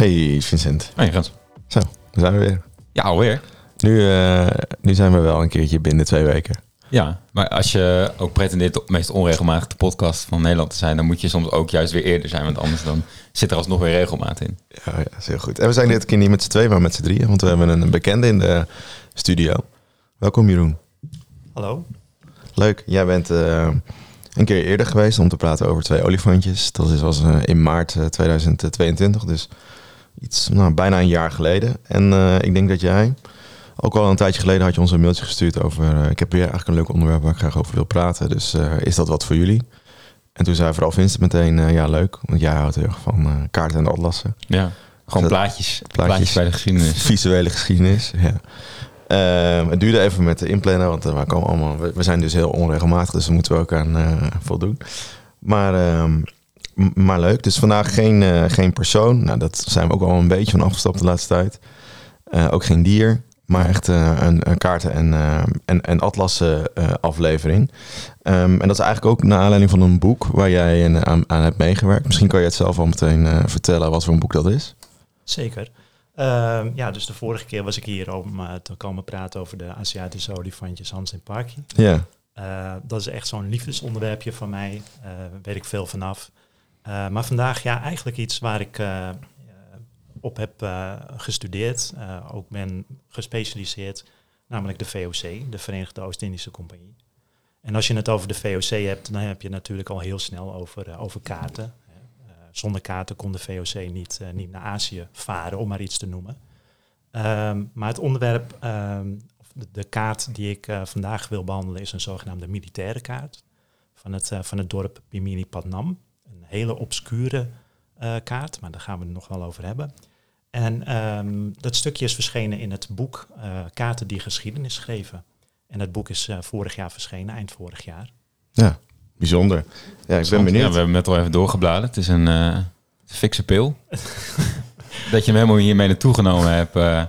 Hey Vincent. Hey Rens. Zo, daar zijn we weer. Ja, alweer. Nu, eh, nu zijn we wel een keertje binnen twee weken. Ja, maar als je ook pretendeert de meest onregelmatige podcast van Nederland te zijn, dan moet je soms ook juist weer eerder zijn, want anders dan zit er alsnog weer regelmaat in. Ja, ja, is heel goed. En we zijn dit keer niet met z'n twee, maar met z'n drieën, want we hebben een bekende in de studio. Welkom Jeroen. Hallo. Leuk, jij bent eh, een keer eerder geweest om te praten over twee olifantjes. Dat is was eh, in maart eh, 2022, dus iets, nou, bijna een jaar geleden. En eh, ik denk dat jij, ook al een tijdje geleden had je ons een mailtje gestuurd over... eh, ik heb weer eigenlijk een leuk onderwerp waar ik graag over wil praten, dus eh, is dat wat voor jullie? En toen zei vooral Vincent meteen, ja leuk, want jij houdt heel erg van kaarten en atlassen. Ja, gewoon Dat- plaatjes, plaatjes, bij de geschiedenis. Visuele geschiedenis, ja. Ehm, het duurde even met de inplannen, want we, komen allemaal, we, we zijn dus heel onregelmatig, dus daar moeten we ook aan voldoen. Maar, ehm, maar leuk. Dus vandaag geen, eh, geen persoon. Nou, dat zijn we ook al een beetje van afgestapt de laatste tijd. Eh, ook geen dier, maar echt eh, een, een kaarten- en, en, en atlassen eh, aflevering. Ehm, en dat is eigenlijk ook naar aanleiding van een boek waar jij een- aan, aan hebt meegewerkt. Misschien kan je het zelf al meteen vertellen wat voor een boek dat is. Zeker. Ehm, ja, dus de vorige keer was ik hier om te komen praten over de Aziatische olifantjes Hans en Parky. Ja, dat is echt zo'n liefdesonderwerpje van mij. eh weet ik veel vanaf. Eh, maar vandaag ja, eigenlijk iets waar ik eh, op heb eh, gestudeerd. ook ben gespecialiseerd, namelijk de VOC, de Verenigde Oost-Indische Compagnie. En als je het over de VOC hebt, dan heb je natuurlijk al heel snel over, over kaarten. Zonder kaarten kon de VOC niet, niet naar Azië varen, om maar iets te noemen. Ehm, maar het onderwerp, ehm, de, de kaart die ik vandaag wil behandelen, is een zogenaamde militaire kaart van het, van het dorp Bimini Padnam. Hele obscure eh, kaart, maar daar gaan we het nog wel over hebben. En ehm, dat stukje is verschenen in het boek eh, Kaarten die geschiedenis schreven. En dat boek is eh, vorig jaar verschenen, eind vorig jaar. ja bijzonder. Ja, ik ben Ja, benieuwd. we hebben net al even doorgebladerd. Het is een eh fikse pil. dat je hem helemaal hiermee naartoe genomen hebt. eh,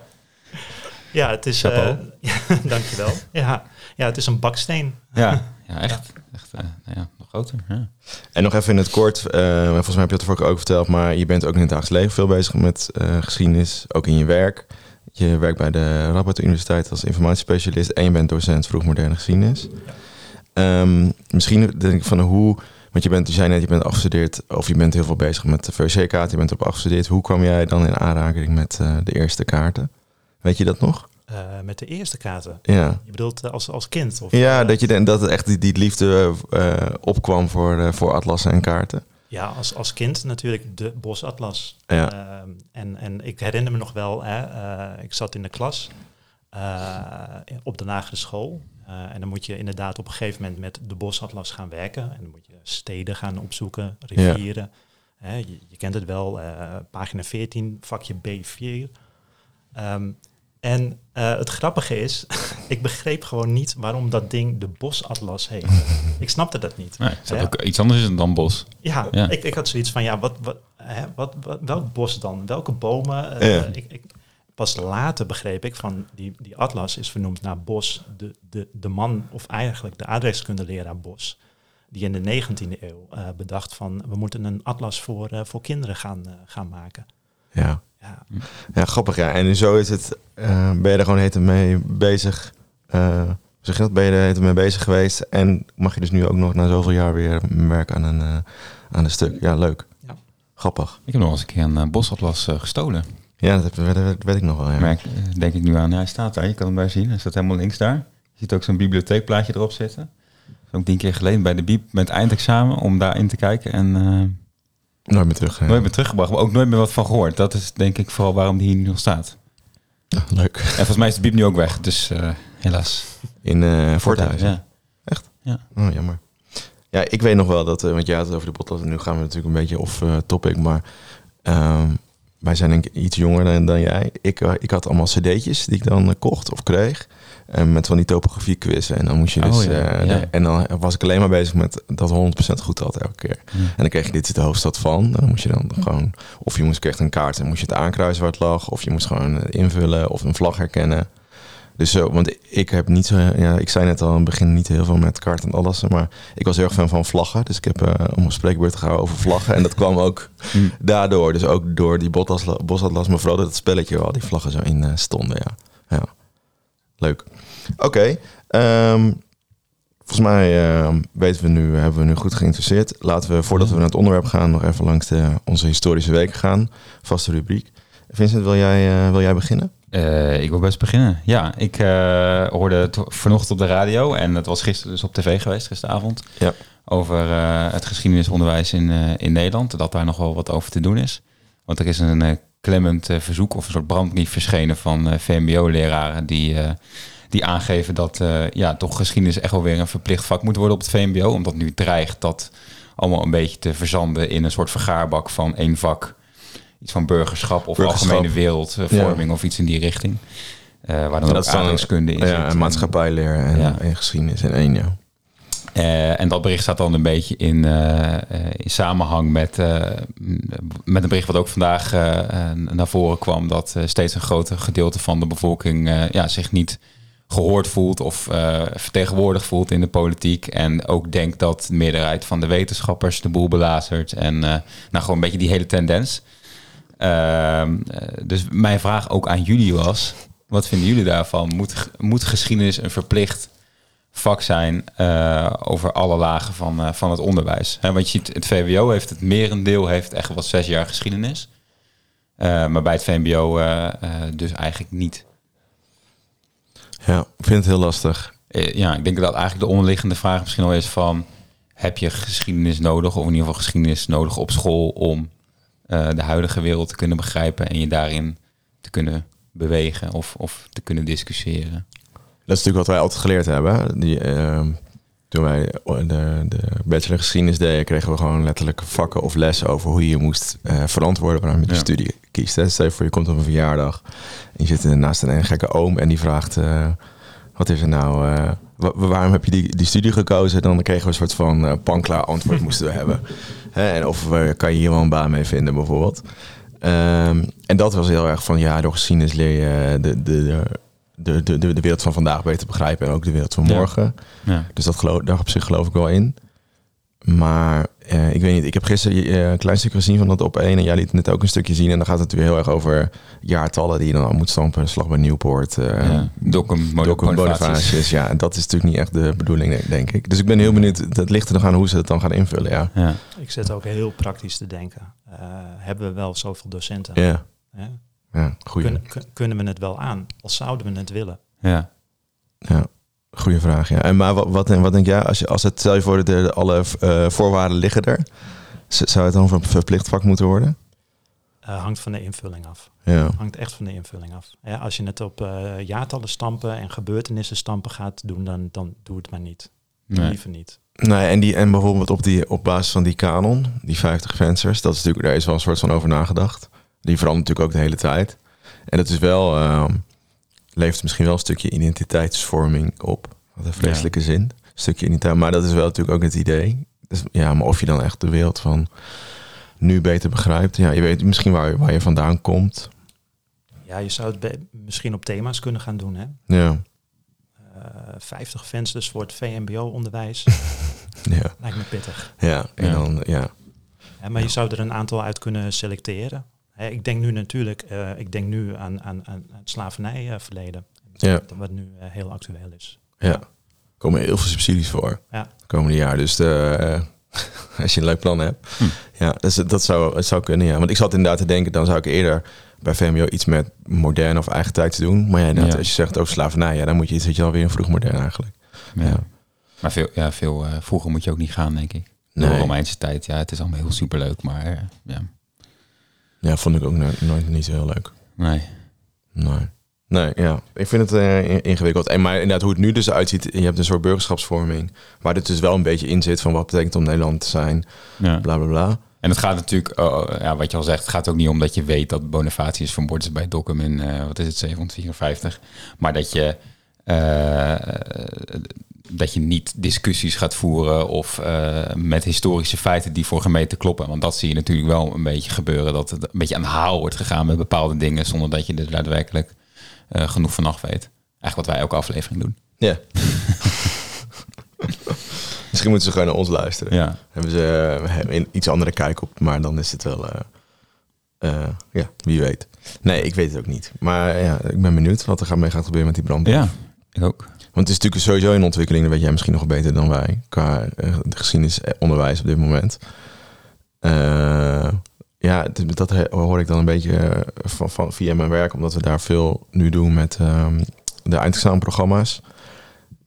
Ja, het is. Chapeau. eh, dankjewel. Ja, ja, het is een baksteen. ja, ja, echt. echt eh, nou ja, groter. Ja. En nog even in het kort, eh, volgens mij heb je het vorige ook verteld, maar je bent ook in het dagelijks leven veel bezig met eh, geschiedenis, ook in je werk. Je werkt bij de Rabat Universiteit als informatiespecialist en je bent docent vroegmoderne geschiedenis. Ehm, misschien denk ik van hoe, want je bent, je zei net, je bent afgestudeerd, of je bent heel veel bezig met de VOC-kaart, je bent op afgestudeerd. Hoe kwam jij dan in aanraking met eh, de eerste kaarten? Weet je dat nog? Eh, met de eerste kaarten. Ja. Je bedoelt eh, als, als kind? Of, Ja, eh, dat je dat echt die, die liefde opkwam voor, voor atlassen en kaarten. Ja, als, als kind natuurlijk de bosatlas. Ja. En, en ik herinner me nog wel, hè, ik zat in de klas op de lagere school. En dan moet je inderdaad op een gegeven moment met de bosatlas gaan werken. En dan moet je steden gaan opzoeken, rivieren. Hè, je, je kent het wel, pagina 14, vakje B4. Ehm, en eh, het grappige is, ik begreep gewoon niet waarom dat ding de bosatlas heet. ik snapte dat niet. Nee, is dat Ja. ook iets anders is dan bos. Ja, Ja. Ik, ik had zoiets van, ja, wat, wat, hè, wat, wat, welk bos dan? Welke bomen? Eh, Ja. ik, ik, pas later begreep ik van, die, die atlas is vernoemd naar Bos, de, de, de man, of eigenlijk de aardrijkskundeleraar Bos, die in de 19e eeuw eh, bedacht van, we moeten een atlas voor, voor kinderen gaan, gaan maken. Ja. Ja, Ja, grappig ja. En zo is het, eh, ben je er gewoon heet mee bezig, eh, zeg je dat? Ben je er heet mee bezig geweest en mag je dus nu ook nog na zoveel jaar weer werken aan een, eh, aan een stuk. Ja, leuk. Ja. Grappig. Ik heb nog eens een keer een bosatlas gestolen. Ja, dat, heb- dat, dat weet ik nog wel. Ja. Denk ik nu aan, ja, hij staat daar, je kan hem daar zien. Hij staat helemaal links daar. Je ziet ook zo'n bibliotheekplaatje erop zitten. Ook tien keer geleden bij de biep met eindexamen om daarin te kijken. En eh, Nooit meer terug. nooit meer teruggebracht, maar ook nooit meer wat van gehoord. Dat is denk ik vooral waarom die hier nu nog staat. Ja, leuk. En volgens mij is de biep nu ook weg, dus eh, helaas. In eh Voorthuis. Ja. Oh, jammer. Ja, ik weet nog wel dat, eh, want jij had het over de potlood en nu gaan we natuurlijk een beetje off topic, maar ehm, wij zijn denk ik iets jonger dan, dan jij. Ik, ik had allemaal cd'tjes die ik dan kocht of kreeg. Eh, met van die topografie quizzen. En dan moest je dus. Oh, ja, eh, ja. en dan was ik alleen maar bezig met dat 100% goed had elke keer. Ja. En dan kreeg je dit is de hoofdstad van. En dan moest je dan gewoon. Of je moest kreeg een kaart en moest je het aankruisen waar het lag. Of je moest gewoon eh, invullen of een vlag herkennen. Dus zo, want ik heb niet zo, ja, ik zei net al in het begin niet heel veel met kaart en alles, maar ik was heel erg fan van vlaggen. Dus ik heb uh, om een spreekbeurt gehouden over vlaggen. En dat kwam ook Mm. daardoor. Dus ook door die bosatlas, vooral dat het spelletje waar al die vlaggen zo in uh, stonden. Ja, ja. leuk. Oké, okay, um, volgens mij uh, weten we nu, hebben we nu goed geïnteresseerd. Laten we, voordat we naar het onderwerp gaan, nog even langs de, onze historische weken gaan. Vaste rubriek. Vincent, wil jij, uh, wil jij beginnen? Uh, ik wil best beginnen. Ja, ik uh, hoorde het vanochtend op de radio en het was gisteren dus op tv geweest, gisteravond. Ja. Over het geschiedenisonderwijs in, in Nederland. Dat daar nog wel wat over te doen is. Want er is een klemmend verzoek of een soort brandbrief verschenen van VMBO-leraren die, die aangeven dat ja, toch geschiedenis echt wel weer een verplicht vak moet worden op het VMBO. Omdat nu dreigt dat allemaal een beetje te verzanden in een soort vergaarbak van één vak iets van burgerschap of Burgerschap. algemene wereldvorming Ja. of iets in die richting. Eh, waar dan Ja, ook aardrijkskunde in ja, en maatschappijleer en, Ja. en geschiedenis in één, ja. Eh, en dat bericht staat dan een beetje in, eh, eh, in samenhang met, eh, met een bericht wat ook vandaag eh, eh, naar voren kwam. Dat eh, steeds een groter gedeelte van de bevolking eh, ja, zich niet gehoord voelt of eh, vertegenwoordigd voelt in de politiek. En ook denkt dat de meerderheid van de wetenschappers de boel belazert. En eh, nou gewoon een beetje die hele tendens. Ehm, eh, dus mijn vraag ook aan jullie was: wat vinden jullie daarvan? Moet, moet geschiedenis een verplicht vak zijn over alle lagen van, van het onderwijs? Want je ziet, het VWO heeft het merendeel heeft echt wel zes jaar geschiedenis. Maar bij het VMBO dus eigenlijk niet. Ja, ik vind het heel lastig. Eh, ja, ik denk dat eigenlijk de onderliggende vraag misschien al is van... heb je geschiedenis nodig, of in ieder geval geschiedenis nodig op school... om eh, de huidige wereld te kunnen begrijpen en je daarin te kunnen bewegen of, of te kunnen discussiëren? Dat is natuurlijk wat wij altijd geleerd hebben. Die, ehm, toen wij de, de bachelor geschiedenis deden, kregen we gewoon letterlijk vakken of lessen over hoe je je moest eh, verantwoorden waarom je de Ja. studie kiest. Hè. Stel je voor, je komt op een verjaardag en je zit naast een gekke oom en die vraagt, eh, wat is er nou, eh, wa- waarom heb je die, die studie gekozen? Dan kregen we een soort van panklaar antwoord moesten we hebben. Hè, en of kan je hier wel een baan mee vinden bijvoorbeeld. Ehm, en dat was heel erg van, ja, door geschiedenis leer je de, de, de, de, de, de wereld van vandaag beter begrijpen en ook de wereld van Ja. morgen. Ja, Dus dat geloof, daar op zich geloof ik wel in. Maar eh, ik weet niet, ik heb gisteren eh, een klein stukje gezien van dat op één. En jij liet net ook een stukje zien. En dan gaat het weer heel erg over jaartallen die je dan al moet stampen. Slag bij Nieuwpoort. eh ja. Bonifacius. Bonifacius. Ja, en dat is natuurlijk niet echt de bedoeling, denk- ik. Dus ik ben heel benieuwd. Dat ligt er nog aan hoe ze het dan gaan invullen. Ja, Ja. Ik zit ook heel praktisch te denken. Eh, hebben we wel zoveel docenten? ja, Hè? Ja goeie. Kunnen, kun- kunnen we het wel aan? Als zouden we het willen? Ja. Ja, goede vraag. Ja. En maar wat, wat, wat denk jij, als, je, als het stel je voor dat de, alle eh, voorwaarden liggen er, zou het dan een verplicht vak moeten worden? Eh, hangt van de invulling af. Ja, Hangt echt van de invulling af. Ja, als je het op eh, jaartallen stampen en gebeurtenissen stampen gaat doen, dan, dan doe het maar niet. Nee. Liever niet. nee, en, die, en bijvoorbeeld op, die, op basis van die kanon, die 50 fencers, dat is natuurlijk, daar is wel een soort van over nagedacht. Die verandert natuurlijk ook de hele tijd. En dat is wel, ehm, levert misschien wel een stukje identiteitsvorming op. Wat een vreselijke zin. Een stukje identiteit, maar dat is wel natuurlijk ook het idee. Dus, ja, maar of je dan echt de wereld van nu beter begrijpt. Ja, je weet misschien waar, waar je vandaan komt. Ja, je zou het misschien op thema's kunnen gaan doen. Hè? Ja, Eh 50 vensters voor het VMBO-onderwijs. ja, Lijkt me pittig. ja. En Ja. dan, ja. Maar je zou er een aantal uit kunnen selecteren. Hè, ik denk nu natuurlijk, eh, ik denk nu aan, aan, aan het slavernijverleden. Ja. Wat nu eh, heel actueel is. Ja. Er komen heel veel subsidies voor Ja. de komende jaar. Dus de, eh, als je een leuk plan hebt. Hm. Ja, dus dat zou, het zou kunnen, ja. Want ik zat inderdaad te denken, dan zou ik eerder bij VMBO iets met modern of eigen tijd doen. Maar ja, als je zegt over slavernij, ja, dan moet je, zit je alweer in vroeg modern eigenlijk. Ja. Ja. Maar veel, ja, veel eh, vroeger moet je ook niet gaan, denk ik. De. Romeinse tijd, ja, het is allemaal heel superleuk, maar ja, Ja, vond ik ook nooit, nooit niet zo heel leuk. nee. Nee. Nee, ja. Ik vind het eh, in- ingewikkeld. En maar inderdaad, hoe het nu dus uitziet, je hebt een soort burgerschapsvorming, waar dit dus wel een beetje in zit van wat betekent om Nederland te zijn, Ja. bla bla bla. En het gaat natuurlijk, oh, ja, wat je al zegt, het gaat ook niet om dat je weet dat Bonifatius vermoord is bij Dokkum in, eh, wat is het, 754. Maar dat je, eh, dat je niet discussies gaat voeren of eh, met historische feiten die voor gemeten kloppen. Want dat zie je natuurlijk wel een beetje gebeuren, dat het een beetje aan de haal wordt gegaan met bepaalde dingen, zonder dat je er daadwerkelijk eh, genoeg van af weet. Eigenlijk wat wij elke aflevering doen. Ja. Misschien moeten ze gewoon naar ons luisteren. Ja. Hebben ze een iets andere kijk op, maar dan is het wel... eh, ja, wie weet. Nee, ik weet het ook niet. Maar ja, ik ben benieuwd wat er mee gaat gebeuren met die brand. Ja, ik ook. Want het is natuurlijk sowieso een ontwikkeling, dat weet jij misschien nog beter dan wij, qua uh, geschiedenisonderwijs op dit moment. Uh, ja, dat hoor ik dan een beetje eh, van, van, via mijn werk, omdat we daar veel nu doen met um, de eindexamenprogramma's.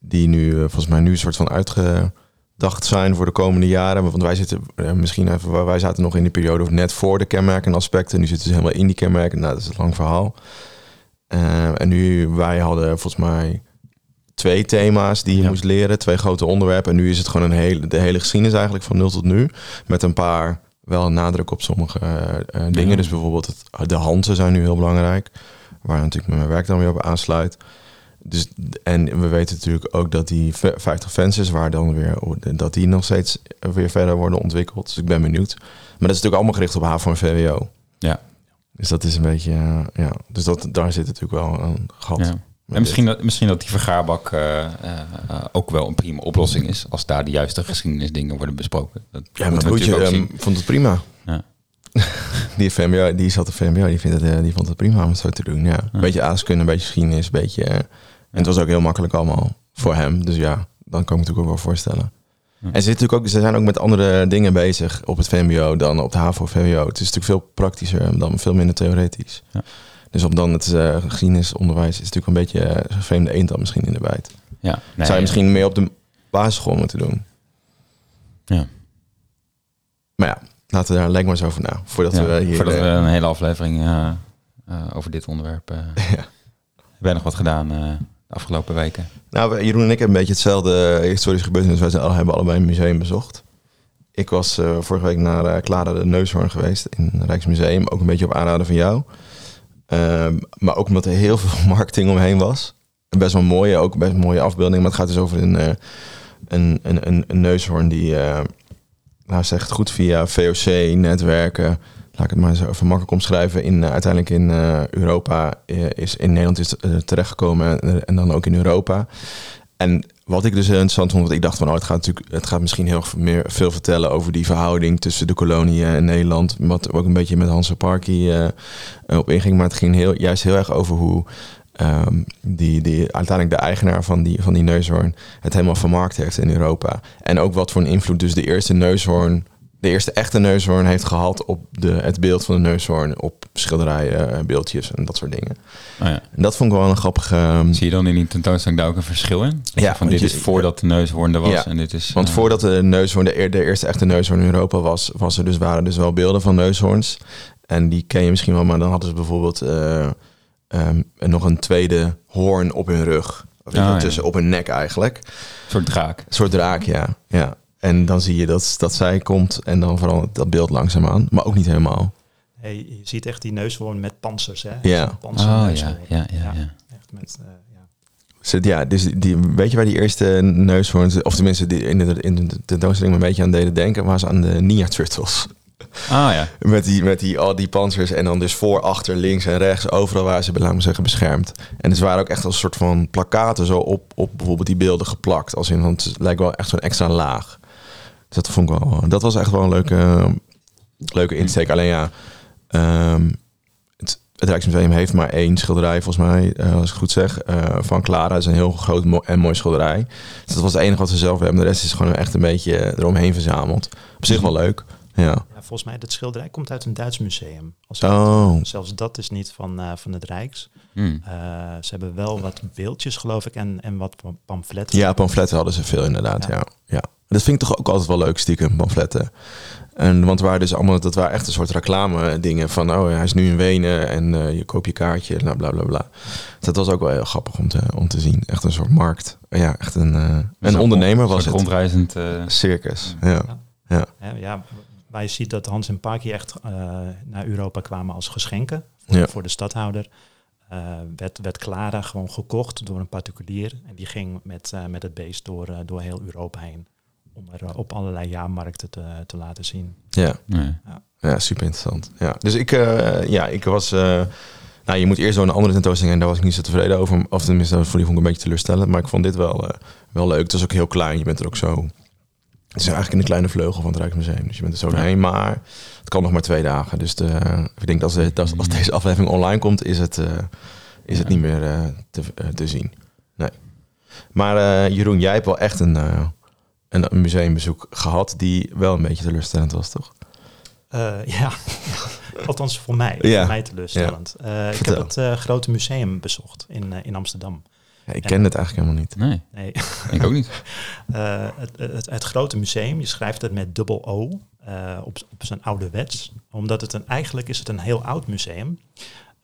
Die nu volgens mij nu een soort van uitgedacht zijn voor de komende jaren. Want wij zitten misschien even, wij zaten nog in die periode net voor de kenmerken en aspecten. Nu zitten ze helemaal in die kenmerken. Nou, dat is een lang verhaal. En nu, wij hadden volgens mij twee thema's die je ja. moest leren, twee grote onderwerpen. En nu is het gewoon een hele, de hele geschiedenis eigenlijk van nul tot nu. Met een paar wel een nadruk op sommige uh, dingen. Ja. Dus bijvoorbeeld het, de handen zijn nu heel belangrijk. Waar natuurlijk met mijn werk dan weer op aansluit. Dus, en we weten natuurlijk ook dat die 50 fences, waar dan weer dat die nog steeds weer verder worden ontwikkeld. Dus ik ben benieuwd. Maar dat is natuurlijk allemaal gericht op HAVO en VWO. Ja. Dus dat is een beetje, uh, ja. Dus dat, daar zit natuurlijk wel een gat. Ja. En misschien dat, misschien dat die vergaarbak uh, uh, ook wel een prima oplossing is als daar de juiste geschiedenisdingen worden besproken. Dat ja, maar goed, je um, vond het prima. Ja. die VMBO, die zat op VMBO, die, vindt het, uh, die vond het prima om het zo te doen. Ja. Een beetje aaskunde, een beetje geschiedenis, een beetje. en het was ook heel makkelijk allemaal voor hem. Dus ja, dan kan ik me natuurlijk ook wel voorstellen. En ze, natuurlijk ook, ze zijn ook met andere dingen bezig op het VMBO dan op de HAVO VWO. Het is natuurlijk veel praktischer dan veel minder theoretisch. Ja. Dus om dan het uh, geschiedenisonderwijs is natuurlijk een beetje uh, vreemde eental misschien in de bijt. Ja, nee, Zou je misschien meer op de basisschool moeten doen. Ja. Maar ja, laten we daar lijkt maar eens over na. Voordat ja, we hier... Voordat we een hele aflevering uh, over dit onderwerp... ja. Jij nog wat gedaan de afgelopen weken? Nou, Jeroen en ik hebben een beetje hetzelfde historische gebeurtenis. Wij zijn, hebben allebei een museum bezocht. Ik was vorige week naar Clara de Neushoorn geweest in het Rijksmuseum. Ook een beetje op aanraden van jou. Um, maar ook omdat er heel veel marketing omheen was. Best wel mooie, ook best mooie afbeelding. Maar het gaat dus over een, uh, een, een, een, neushoorn die, uh, nou goed, via VOC-netwerken, laat ik het maar zo even makkelijk omschrijven, in, uh, uiteindelijk in Europa is, in Nederland is terechtgekomen en, en dan ook in Europa. En wat ik dus heel interessant vond, want ik dacht van, oh, het gaat natuurlijk, het gaat misschien heel meer, veel vertellen over die verhouding tussen de koloniën en Nederland, wat ook een beetje met Hans Parky uh, op inging, maar het ging heel, juist heel erg over hoe um, die, die uiteindelijk de eigenaar van die, van die neushoorn het helemaal vermarkt heeft in Europa. En ook wat voor een invloed dus de eerste neushoorn de eerste echte neushoorn heeft gehad op de, het beeld van de neushoorn op schilderijen, beeldjes en dat soort dingen. Oh ja. En dat vond ik wel een grappige. Um, Zie je dan in die tentoonstelling daar ook een verschil in? Ja, van dit je, is voordat de neushoorn er was ja, en dit is. Want uh, voordat de neushoorn de, de, eerste echte neushoorn in Europa was, was er dus waren dus wel beelden van neushoorns en die ken je misschien wel, maar dan hadden ze bijvoorbeeld uh, um, nog een tweede hoorn op hun rug. Of Ah, ja. tussen op hun nek eigenlijk. een soort draak. Een soort draak, ja. ja. En dan zie je dat, dat zij komt en dan vooral dat beeld langzaamaan. Maar ook niet helemaal. Hey, je ziet echt die neushoorn met pansers, hè? Ja. Panzer Oh ja, ja, ja, ja. Echt met, uh, ja. Dus, ja, dus die, weet je waar die eerste neushoorns, of tenminste die in de, in de tentoonstelling me een beetje aan deden denken, was aan de Nia Turtles. Ah ja. Met die, met die, al die panzers en dan dus voor, achter, links en rechts, overal waar ze, laten we zeggen, beschermd. En dus waren ook echt als een soort van plakaten zo op, op bijvoorbeeld die beelden geplakt. Als in, want het lijkt wel echt zo'n extra laag. Dus dat vond ik wel, dat was echt wel een leuke, leuke insteek. Alleen ja, um, het, het Rijksmuseum heeft maar één schilderij, volgens mij, uh, als ik goed zeg, uh, van Clara. Dat is een heel groot mo en mooi schilderij. Dus dat was het enige wat ze zelf hebben. De rest is gewoon echt een beetje eromheen verzameld. Op zich wel leuk. Ja. ja, volgens mij dat schilderij komt uit een Duits museum. Als oh. het, zelfs dat is niet van, uh, van het Rijks. Hmm. Uh, ze hebben wel wat beeldjes, geloof ik, en, en wat pamfletten. Ja, pamfletten hadden ze veel inderdaad, ja. ja. ja. Dat vind ik toch ook altijd wel leuk, stiekem, pamfletten. En, want waren dus allemaal, dat waren echt een soort reclame dingen van, oh hij is nu in Wenen en uh, je koopt je kaartje, nou bla bla bla. Dus dat was ook wel heel grappig om te, om te zien. Echt een soort markt. Ja, echt een, uh, een ondernemer was het. rondreizend uh, circus. Ja. Ja. ja. ja. ja waar je ziet dat Hans en Parky echt uh, naar Europa kwamen als geschenken voor, ja. voor de stadhouder. Uh, werd, werd Clara gewoon gekocht door een particulier. En die ging met, uh, met het beest door, uh, door heel Europa heen. Om er op allerlei jaarmarkten te, te laten zien. Ja, nee. ja. ja super interessant. Ja. Dus ik, uh, ja, ik was Nou, je moet eerst door een andere tentoonstelling en daar was ik niet zo tevreden over. Of tenminste, voor die vond ik een beetje teleurstellend. Maar ik vond dit wel, eh, wel leuk. Het is ook heel klein. Je bent er ook zo... Het is eigenlijk in de kleine vleugel van het Rijksmuseum. Dus je bent er zo doorheen. Maar het kan nog maar twee dagen. Dus de, ik denk dat als, als, als deze aflevering online komt, is het, uh, is het niet meer uh, te, te zien. Nee. Maar Jeroen, jij hebt wel echt een, een museumbezoek gehad die wel een beetje teleurstellend was, toch? ja, althans voor mij. Ja. Voor mij teleurstellend. Ja. ik heb het Grote Museum bezocht in, in Amsterdam. Ja, ik ken het eigenlijk helemaal niet. Nee, nee. ik ook niet. uh, het, het, het, grote museum, je schrijft het met dubbel O uh, op, op zijn ouderwets. Omdat het een, eigenlijk is het een heel oud museum.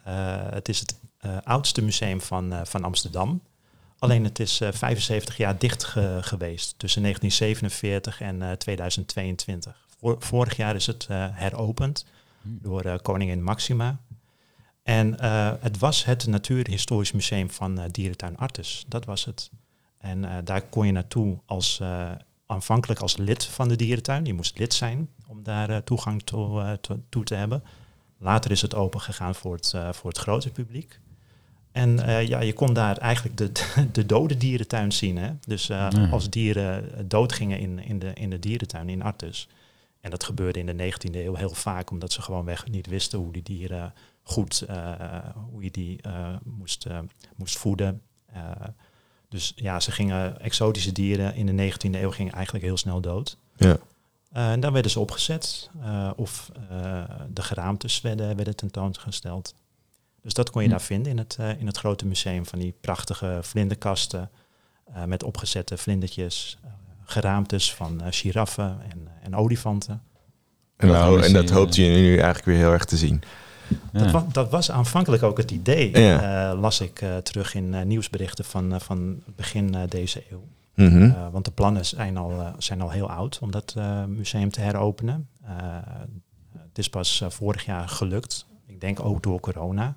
Uh, het is het oudste museum van, van Amsterdam. Alleen het is 75 jaar dicht ge, geweest tussen 1947 en 2022. vorig jaar is het heropend hmm. door koningin Maxima. En het was het Natuurhistorisch Museum van Dierentuin Artes. Dat was het. En uh, daar kon je naartoe als, aanvankelijk als lid van de dierentuin. Je moest lid zijn om daar toegang toe, toe, te hebben. Later is het open gegaan voor het, voor het grote publiek. En ja, je kon daar eigenlijk de, de dode dierentuin zien. Hè? Dus als dieren doodgingen in, in, de, in de dierentuin in Artes. En dat gebeurde in de 19e eeuw heel vaak, omdat ze gewoonweg niet wisten hoe die dieren goed uh, hoe je die moest, moest voeden. dus ja, ze gingen exotische dieren in de 19e eeuw gingen eigenlijk heel snel dood. Ja. en dan werden ze opgezet of de geraamtes werden, werden tentoongesteld. Dus dat kon je hm. daar vinden in het, in het grote museum van die prachtige vlinderkasten met opgezette vlindertjes, geraamtes van giraffen en, en olifanten. En, nou, en dat hoopt je nu eigenlijk weer heel erg te zien. Dat, was, dat, was aanvankelijk ook het idee, ja. uh, las ik uh, terug in uh, nieuwsberichten van, van begin deze eeuw. Mm -hmm. want de plannen zijn al, zijn al heel oud om dat museum te heropenen. het is pas vorig jaar gelukt. Ik denk ook door corona.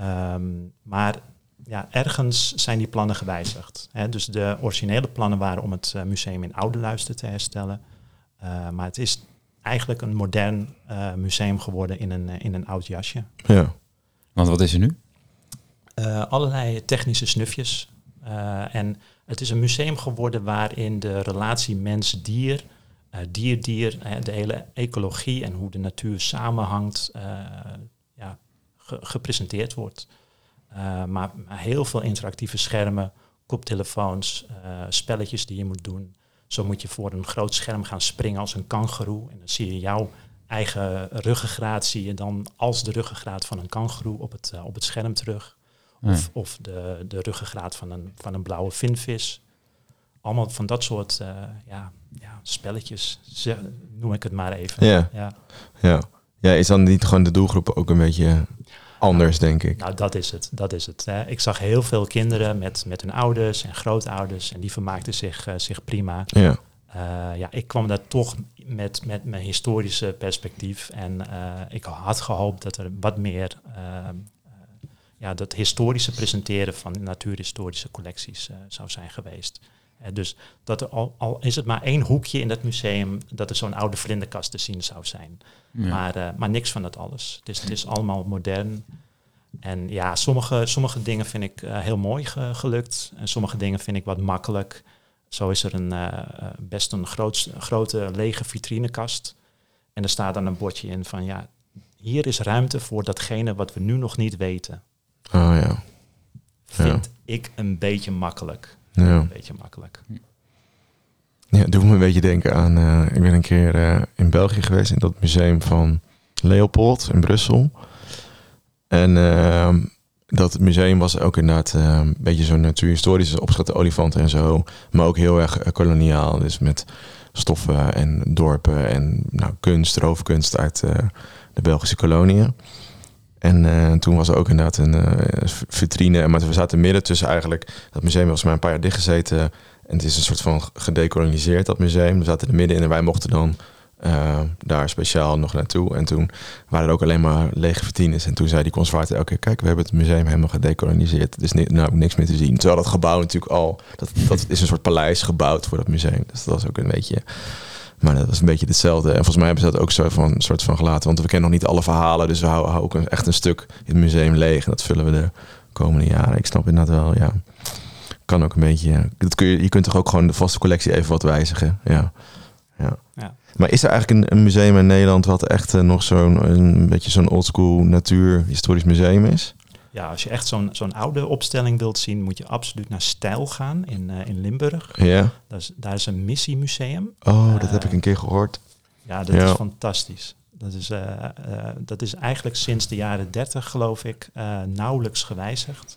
Um, maar ja, ergens zijn die plannen gewijzigd. Hè? Dus de originele plannen waren om het museum in oude luister te herstellen. maar het is eigenlijk een modern uh, museum geworden in een, eh, in een oud jasje. Ja. Want wat is er nu? Uh, allerlei technische snufjes. en het is een museum geworden waarin de relatie mens-dier, dier-dier, de hele ecologie en hoe de natuur samenhangt, gepresenteerd wordt. Maar, maar, heel veel interactieve schermen, koptelefoons, spelletjes die je moet doen. Zo moet je voor een groot scherm gaan springen als een kangeroe. En dan zie je jouw eigen ruggengraat, zie je dan als de ruggengraat van een kangeroe op het, uh, op het scherm terug. Of, of de, de ruggengraat van een, van een blauwe vinvis. Allemaal van dat soort ja, ja, spelletjes, noem ik het maar even. Ja. ja. Ja, is dan niet gewoon de doelgroep ook een beetje anders, denk ik. Nou, dat is het. Dat is het. Hè. Ik zag heel veel kinderen met, met hun ouders en grootouders en die vermaakten zich, uh, zich prima. Ja. Uh, ja, ik kwam daar toch met, met mijn historische perspectief en uh, ik had gehoopt dat er wat meer ja, dat historische presenteren van natuurhistorische collecties zou zijn geweest. Dus dat er al, al, is het maar één hoekje in dat museum dat er zo'n oude vlinderkast te zien zou zijn. Maar, uh, maar niks van dat alles. Het is, het is allemaal modern. En ja, sommige, sommige dingen vind ik uh, heel mooi ge gelukt. En sommige dingen vind ik wat makkelijk. Zo is er een, uh, best een groot, grote lege vitrinekast. En er staat dan een bordje in van ja, hier is ruimte voor datgene wat we nu nog niet weten. Oh ja. Vind ik een beetje makkelijk. Ja. Een beetje makkelijk. Ja, doe me een beetje denken aan. Uh, ik ben een keer uh, in België geweest in dat museum van Leopold in Brussel. En uh, dat museum was ook inderdaad een beetje zo'n natuurhistorisch opschatte olifanten en zo. Maar ook heel erg koloniaal. Dus met stoffen en dorpen en nou, kunst, roofkunst uit de Belgische koloniën. En toen was er ook inderdaad een vitrine. Maar we zaten midden tussen eigenlijk. Dat museum was maar een paar jaar dichtgezeten en het is een soort van gedecoloniseerd, dat museum. We zaten er middenin en wij mochten dan uh, daar speciaal nog naartoe. En toen waren er ook alleen maar lege vitrines. En toen zei die conservator elke keer, kijk, we hebben het museum helemaal gedecoloniseerd. Er is nou, niks meer te zien. Terwijl dat gebouw natuurlijk al, dat, dat is een soort paleis gebouwd voor dat museum. Dus dat was ook een beetje Maar dat was een beetje hetzelfde. En volgens mij hebben ze dat ook zo van, soort van gelaten. Want we kennen nog niet alle verhalen. Dus we houden, houden ook een, echt een stuk in het museum leeg. En dat vullen we de komende jaren. Ik snap inderdaad wel, ja. Kan ook een beetje... Dat kun je, je kunt toch ook gewoon de vaste collectie even wat wijzigen. Ja. ja. Ja. Maar is er eigenlijk een, een museum in Nederland... wat echt eh, nog zo'n een beetje zo'n oldschool natuurhistorisch museum is? Ja, als je echt zo'n zo'n oude opstelling wilt zien, moet je absoluut naar Stijl gaan in, eh, in Limburg. Ja. Dat is, daar is een missiemuseum. Oh, dat Eh, heb ik een keer gehoord. Ja, dat Ja. is fantastisch. Dat is, eh, eh, dat is eigenlijk sinds de jaren 30, geloof ik, eh, nauwelijks gewijzigd.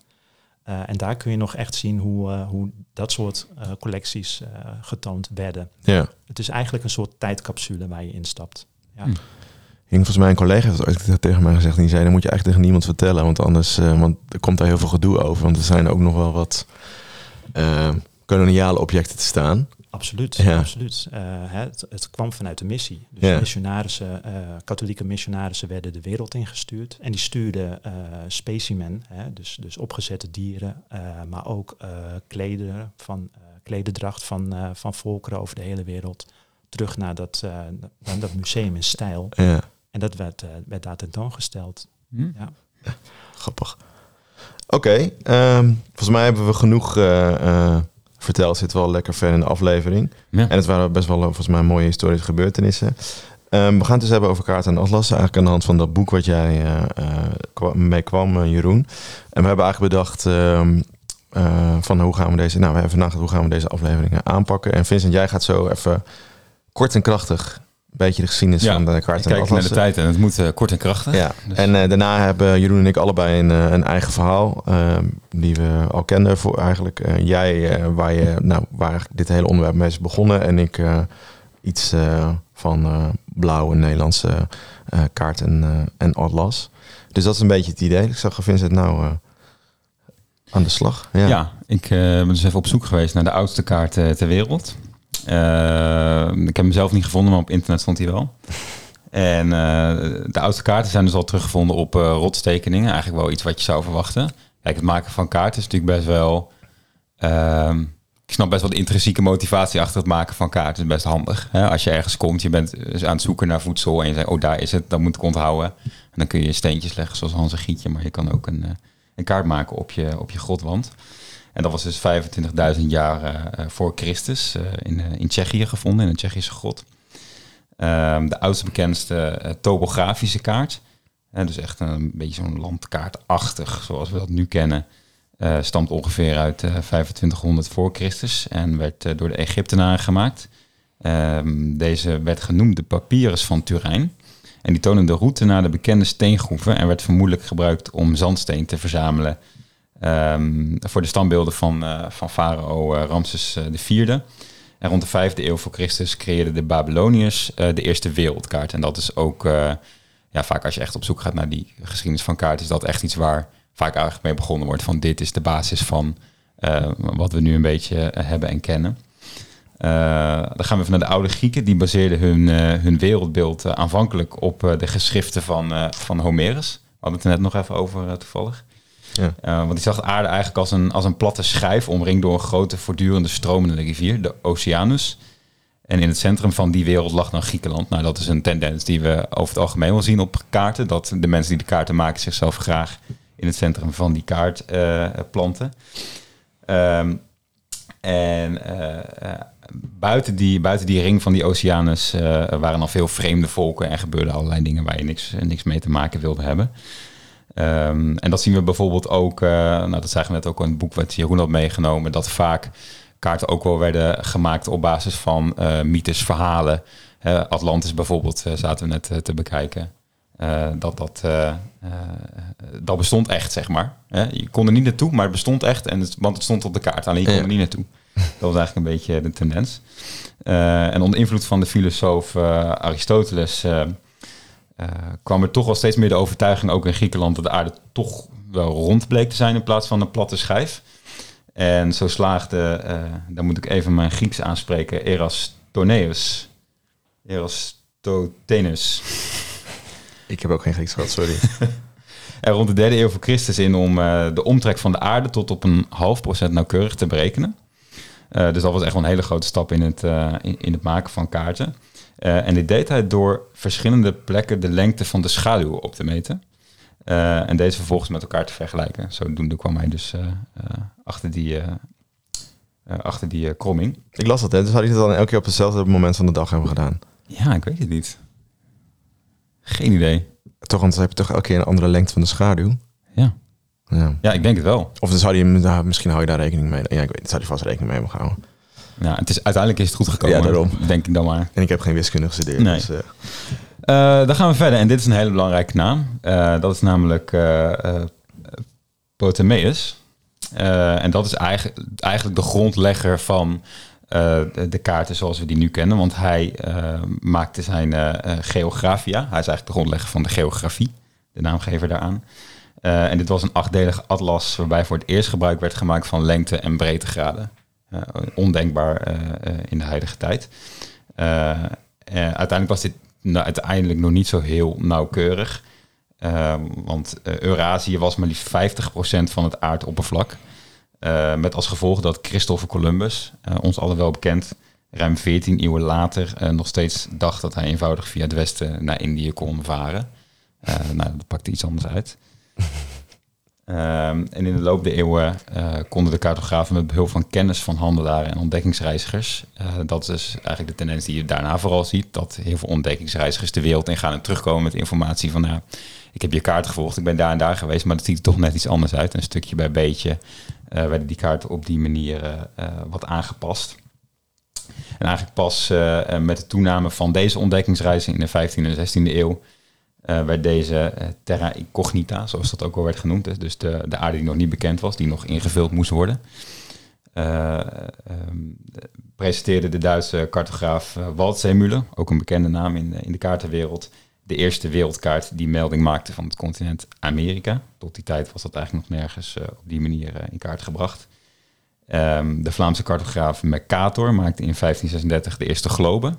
Eh, en daar kun je nog echt zien hoe, eh, hoe dat soort eh, collecties eh, getoond werden. Ja. Het is eigenlijk een soort tijdcapsule waar je instapt. Ja. Hm. Ik volgens mij een collega heeft ooit tegen mij gezegd. En die zei, dan moet je eigenlijk tegen niemand vertellen. Want anders eh, want er komt daar heel veel gedoe over. Want er zijn ook nog wel wat eh, koloniale objecten te staan. Absoluut, Ja. absoluut. Eh, het, het kwam vanuit de missie. Dus Ja. missionarissen, katholieke missionarissen werden de wereld ingestuurd. En die stuurden specimen, hè, dus, dus opgezette dieren, maar ook klederen van, klededracht van, van volkeren over de hele wereld. Terug naar dat, naar dat museum in stijl. Ja, En dat werd, eh, werd daar tentoongesteld. Hm? Ja. grappig. Oké, ehm, volgens mij hebben we genoeg eh, eh, verteld. Zit wel lekker ver in de aflevering. Ja. En het waren best wel volgens mij mooie historische gebeurtenissen. Ehm, we gaan het dus hebben over kaarten en atlassen. Eigenlijk aan de hand van dat boek wat jij eh, eh, kwa- mee kwam, Jeroen. En we hebben eigenlijk bedacht ehm, eh, van hoe gaan we deze... Nou, we hebben nagedacht hoe gaan we deze afleveringen aanpakken. En Vincent, jij gaat zo even kort en krachtig... beetje de geschiedenis Ja, van de en kijk naar de tijd en het moet eh, kort en krachtig. Ja, Dus- en eh, daarna hebben Jeroen en ik allebei een, eh, een eigen verhaal. die we al kenden voor eigenlijk. Jij, waar, je, nou, waar dit hele onderwerp mee is begonnen. En ik iets van blauwe Nederlandse kaart en, en atlas. Dus dat is een beetje het idee. Ik zag Vincent nou aan de slag. Ja. Ja, ik ben dus even op zoek geweest naar de oudste kaart ter wereld. Eh, ik heb hem zelf niet gevonden, maar op internet stond hij wel. En eh, de oudste kaarten zijn dus al teruggevonden op eh, rotstekeningen. Eigenlijk wel iets wat je zou verwachten. Kijk, het maken van kaarten is natuurlijk best wel... ehm, ik snap best wel de intrinsieke motivatie achter het maken van kaarten. is best handig. Hè? Als je ergens komt, je bent dus aan het zoeken naar voedsel... en je zegt, oh daar is het, dat moet ik onthouden. En dan kun je steentjes leggen zoals Hans en Gietje... maar je kan ook een, een kaart maken op je, op je grotwand. En dat was dus 25.000 jaar eh, voor Christus eh, in, eh, in Tsjechië gevonden, in een Tsjechische grot. Ehm, de oudste bekendste topografische kaart. Eh, dus echt een beetje zo'n landkaartachtig, zoals we dat nu kennen. stamt ongeveer uit eh 2500 voor Christus en werd door de Egyptenaren gemaakt. Ehm, deze werd genoemd de Papyrus van Turijn. En die tonen de route naar de bekende steengroeven en werd vermoedelijk gebruikt om zandsteen te verzamelen Ehm, voor de standbeelden van, eh, van farao eh, Ramses eh, IV. En rond de vijfde eeuw voor Christus creëerden de Babyloniërs de eerste wereldkaart. En dat is ook, ja, vaak als je echt op zoek gaat naar die geschiedenis van kaart, is dat echt iets waar vaak eigenlijk mee begonnen wordt. Van dit is de basis van wat we nu een beetje hebben en kennen. Dan gaan we even naar de oude Grieken. Die baseerden hun, hun wereldbeeld aanvankelijk op de geschriften van, van Homerus. We hadden het er net nog even over toevallig. Ja. Eh, want die zag de aarde eigenlijk als een, als een platte schijf, omringd door een grote voortdurende stromende rivier, de Oceanus. En in het centrum van die wereld lag dan Griekenland. Nou, dat is een tendens die we over het algemeen wel zien op kaarten. Dat de mensen die de kaarten maken zichzelf graag in het centrum van die kaart eh, planten. Ehm, en eh, buiten, die, buiten die ring van die Oceanus waren al veel vreemde volken en gebeurden allerlei dingen waar je niks, niks mee te maken wilde hebben. Ehm, en dat zien we bijvoorbeeld ook, eh, nou dat zagen we net ook in het boek wat Jeroen had meegenomen, dat vaak kaarten ook wel werden gemaakt op basis van eh, mythes, verhalen. Atlantis bijvoorbeeld eh, zaten we net te bekijken. Dat, dat, dat bestond echt, zeg maar. Je kon er niet naartoe, maar het bestond echt. En het, want het stond op de kaart, alleen je kon er niet naartoe. Dat was eigenlijk een beetje de tendens. En onder invloed van de filosoof Aristoteles eh, kwam er toch wel steeds meer de overtuiging, ook in Griekenland, dat de aarde toch wel rond bleek te zijn in plaats van een platte schijf. En zo slaagde, eh daar moet ik even mijn Grieks aanspreken, Erastoneus. Eratosthenes. Ik heb ook geen Grieks gehad, sorry. Er rond de derde eeuw voor Christus in om eh, de omtrek van de aarde tot op een half procent nauwkeurig te berekenen. Dus dat was echt wel een hele grote stap in het, in, in het maken van kaarten. En dit deed hij door verschillende plekken de lengte van de schaduw op te meten. en deze vervolgens met elkaar te vergelijken. Zodoende kwam hij dus achter die, achter die kromming. Ik las dat, hè? dus had hij het dan elke keer op hetzelfde moment van de dag hebben gedaan? Ja, ik weet het niet. Geen idee. Toch, want dan heb je toch elke keer een andere lengte van de schaduw. Ja. Ja, ja ik denk het wel. Of dan zou je, nou, misschien hou je daar rekening mee. Ja, ik weet, zou je vast rekening mee hebben gehouden. Ja, het is, uiteindelijk is het goed gekomen. Ja, daarom. Denk ik dan maar. En ik heb geen wiskunde gestudeerd. Nee. Dus, uh... Uh, dan gaan we verder. En dit is een hele belangrijke naam. Uh, dat is namelijk Ptolemeus. en dat is eigenlijk, eigenlijk de grondlegger van de, de, kaarten zoals we die nu kennen. Want hij maakte zijn geografia. Hij is eigenlijk de grondlegger van de geografie. De naamgever daaraan. Uh, en dit was een achtdelige atlas waarbij voor het eerst gebruik werd gemaakt van lengte- en breedtegraden. Uh, ondenkbaar uh, in de huidige tijd. uiteindelijk was dit nou, uiteindelijk nog niet zo heel nauwkeurig. want Eurasië was maar liefst 50% van het aardoppervlak. met als gevolg dat Christopher Columbus, ons allen wel bekend, ruim 14 eeuwen later nog steeds dacht dat hij eenvoudig via het westen naar Indië kon varen. nou, dat pakte iets anders uit. Um, en in de loop der eeuwen uh, konden de cartografen met behulp van kennis van handelaren en ontdekkingsreizigers, uh, dat is eigenlijk de tendens die je daarna vooral ziet, dat heel veel ontdekkingsreizigers de wereld in gaan en terugkomen met informatie van, nou, ik heb je kaart gevolgd, ik ben daar en daar geweest, maar dat ziet er toch net iets anders uit. Een stukje bij beetje uh, werden die kaarten op die manier wat aangepast. En eigenlijk pas met de toename van deze ontdekkingsreizen in de 15e en 16e eeuw uh, deze uh, terra incognita, zoals dat ook al werd genoemd, dus de, de aarde die nog niet bekend was, die nog ingevuld moest worden, uh, um, presenteerde de Duitse cartograaf Waldseemüller, ook een bekende naam in, in de kaartenwereld, de eerste wereldkaart die melding maakte van het continent Amerika. Tot die tijd was dat eigenlijk nog nergens op die manier in kaart gebracht. Um, de Vlaamse cartograaf Mercator maakte in 1536 de eerste globe.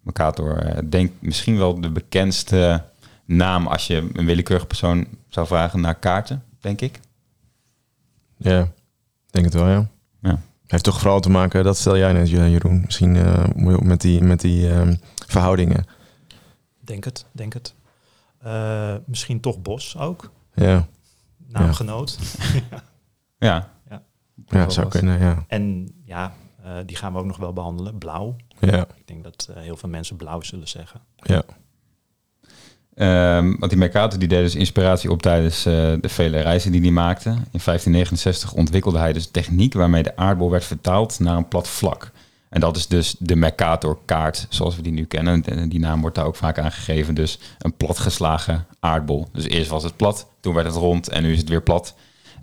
Mercator denk misschien wel de bekendste naam als je een willekeurige persoon zou vragen naar kaarten, denk ik. Ja, denk het wel, ja. ja. Heeft toch vooral te maken, dat stel jij net, Jeroen, misschien uh, met die, met die uh, verhoudingen. Denk het, denk het. Uh, misschien toch Bos ook. Ja. Naamgenoot. ja. ja. Ja, zou kunnen, ja. En ja, die gaan we ook nog wel behandelen. Blauw. Ja. Ik denk dat heel veel mensen blauw zullen zeggen. Ja. Um, want die Mercator die deed dus inspiratie op tijdens uh, de vele reizen die hij maakte. In 1569 ontwikkelde hij dus techniek waarmee de aardbol werd vertaald naar een plat vlak. En dat is dus de Mercator-kaart zoals we die nu kennen. En die naam wordt daar ook vaak aangegeven. Dus een platgeslagen aardbol. Dus eerst was het plat, toen werd het rond en nu is het weer plat.